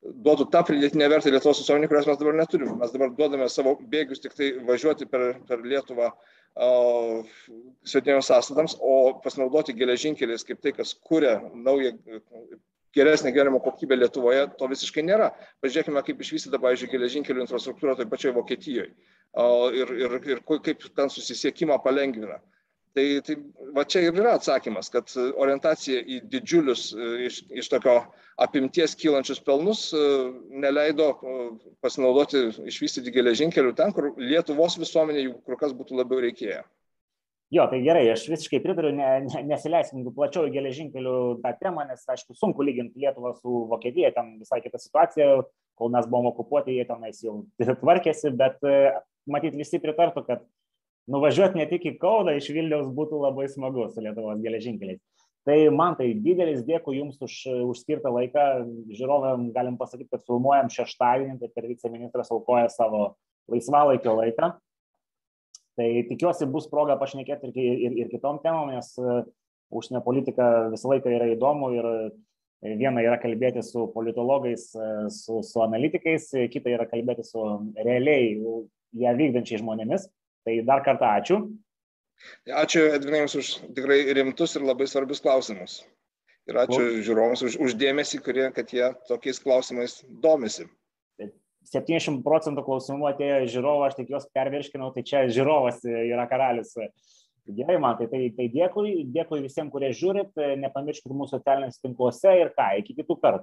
duotų tą pridėtinę vertę Lietuvos visuomenį, kurios mes dabar neturime. Mes dabar duodame savo bėgius tik tai važiuoti per, per Lietuvą svetimiems sąstatams, o pasinaudoti geležinkeliais kaip tai, kas kuria naują geresnė gyvenimo kokybė Lietuvoje, to visiškai nėra. Pažiūrėkime, kaip išvystyta, pavyzdžiui, geležinkelių infrastruktūra toje pačioje Vokietijoje ir, ir, ir kaip ten susisiekimą palengvina. Tai, tai va čia ir yra atsakymas, kad orientacija į didžiulius iš, iš tokio apimties kylančius pelnus neleido pasinaudoti, išvystyti geležinkelių ten, kur Lietuvos visuomenė jų kur kas būtų labiau reikėję. Jo, tai gerai, aš visiškai pritariu, ne, ne, nesileiskim plačiau į geležinkelių tą temą, nes, aišku, sunku lyginti Lietuvą su Vokietija, ten visai kita situacija, kol mes buvom okupuoti, jie tenais jau tvarkėsi, bet matyt visi pritartų, kad nuvažiuoti ne tik į Kauną iš Vilniaus būtų labai smagu su Lietuvos geležinkeliais. Tai man tai didelis dėkui Jums už, už skirtą laiką. Žiūrovėm galim pasakyti, kad filmuojam šeštadienį, tai per viceministras aukoja savo laisvalaikio laiką. Tai tikiuosi bus proga pašnekėti ir, ir, ir kitom temom, nes e, užsienio politika visą laiką yra įdomu ir e, viena yra kalbėti su politologais, e, su, su analitikais, kita yra kalbėti su realiai ją vykdančiai žmonėmis. Tai dar kartą ačiū. Ačiū Edvinai Jums už tikrai rimtus ir labai svarbius klausimus. Ir ačiū žiūrovams už, už dėmesį, kurie, kad jie tokiais klausimais domisi. 70 procentų klausimų atėjo iš žiūrovo, aš tik juos pervirškinau, tai čia žiūrovas yra karalius. Gerai, man tai, tai, tai dėkui, dėkui visiems, kurie žiūrit, nepamirškit mūsų socialiniuose tinkluose ir ką, iki kitų kartų.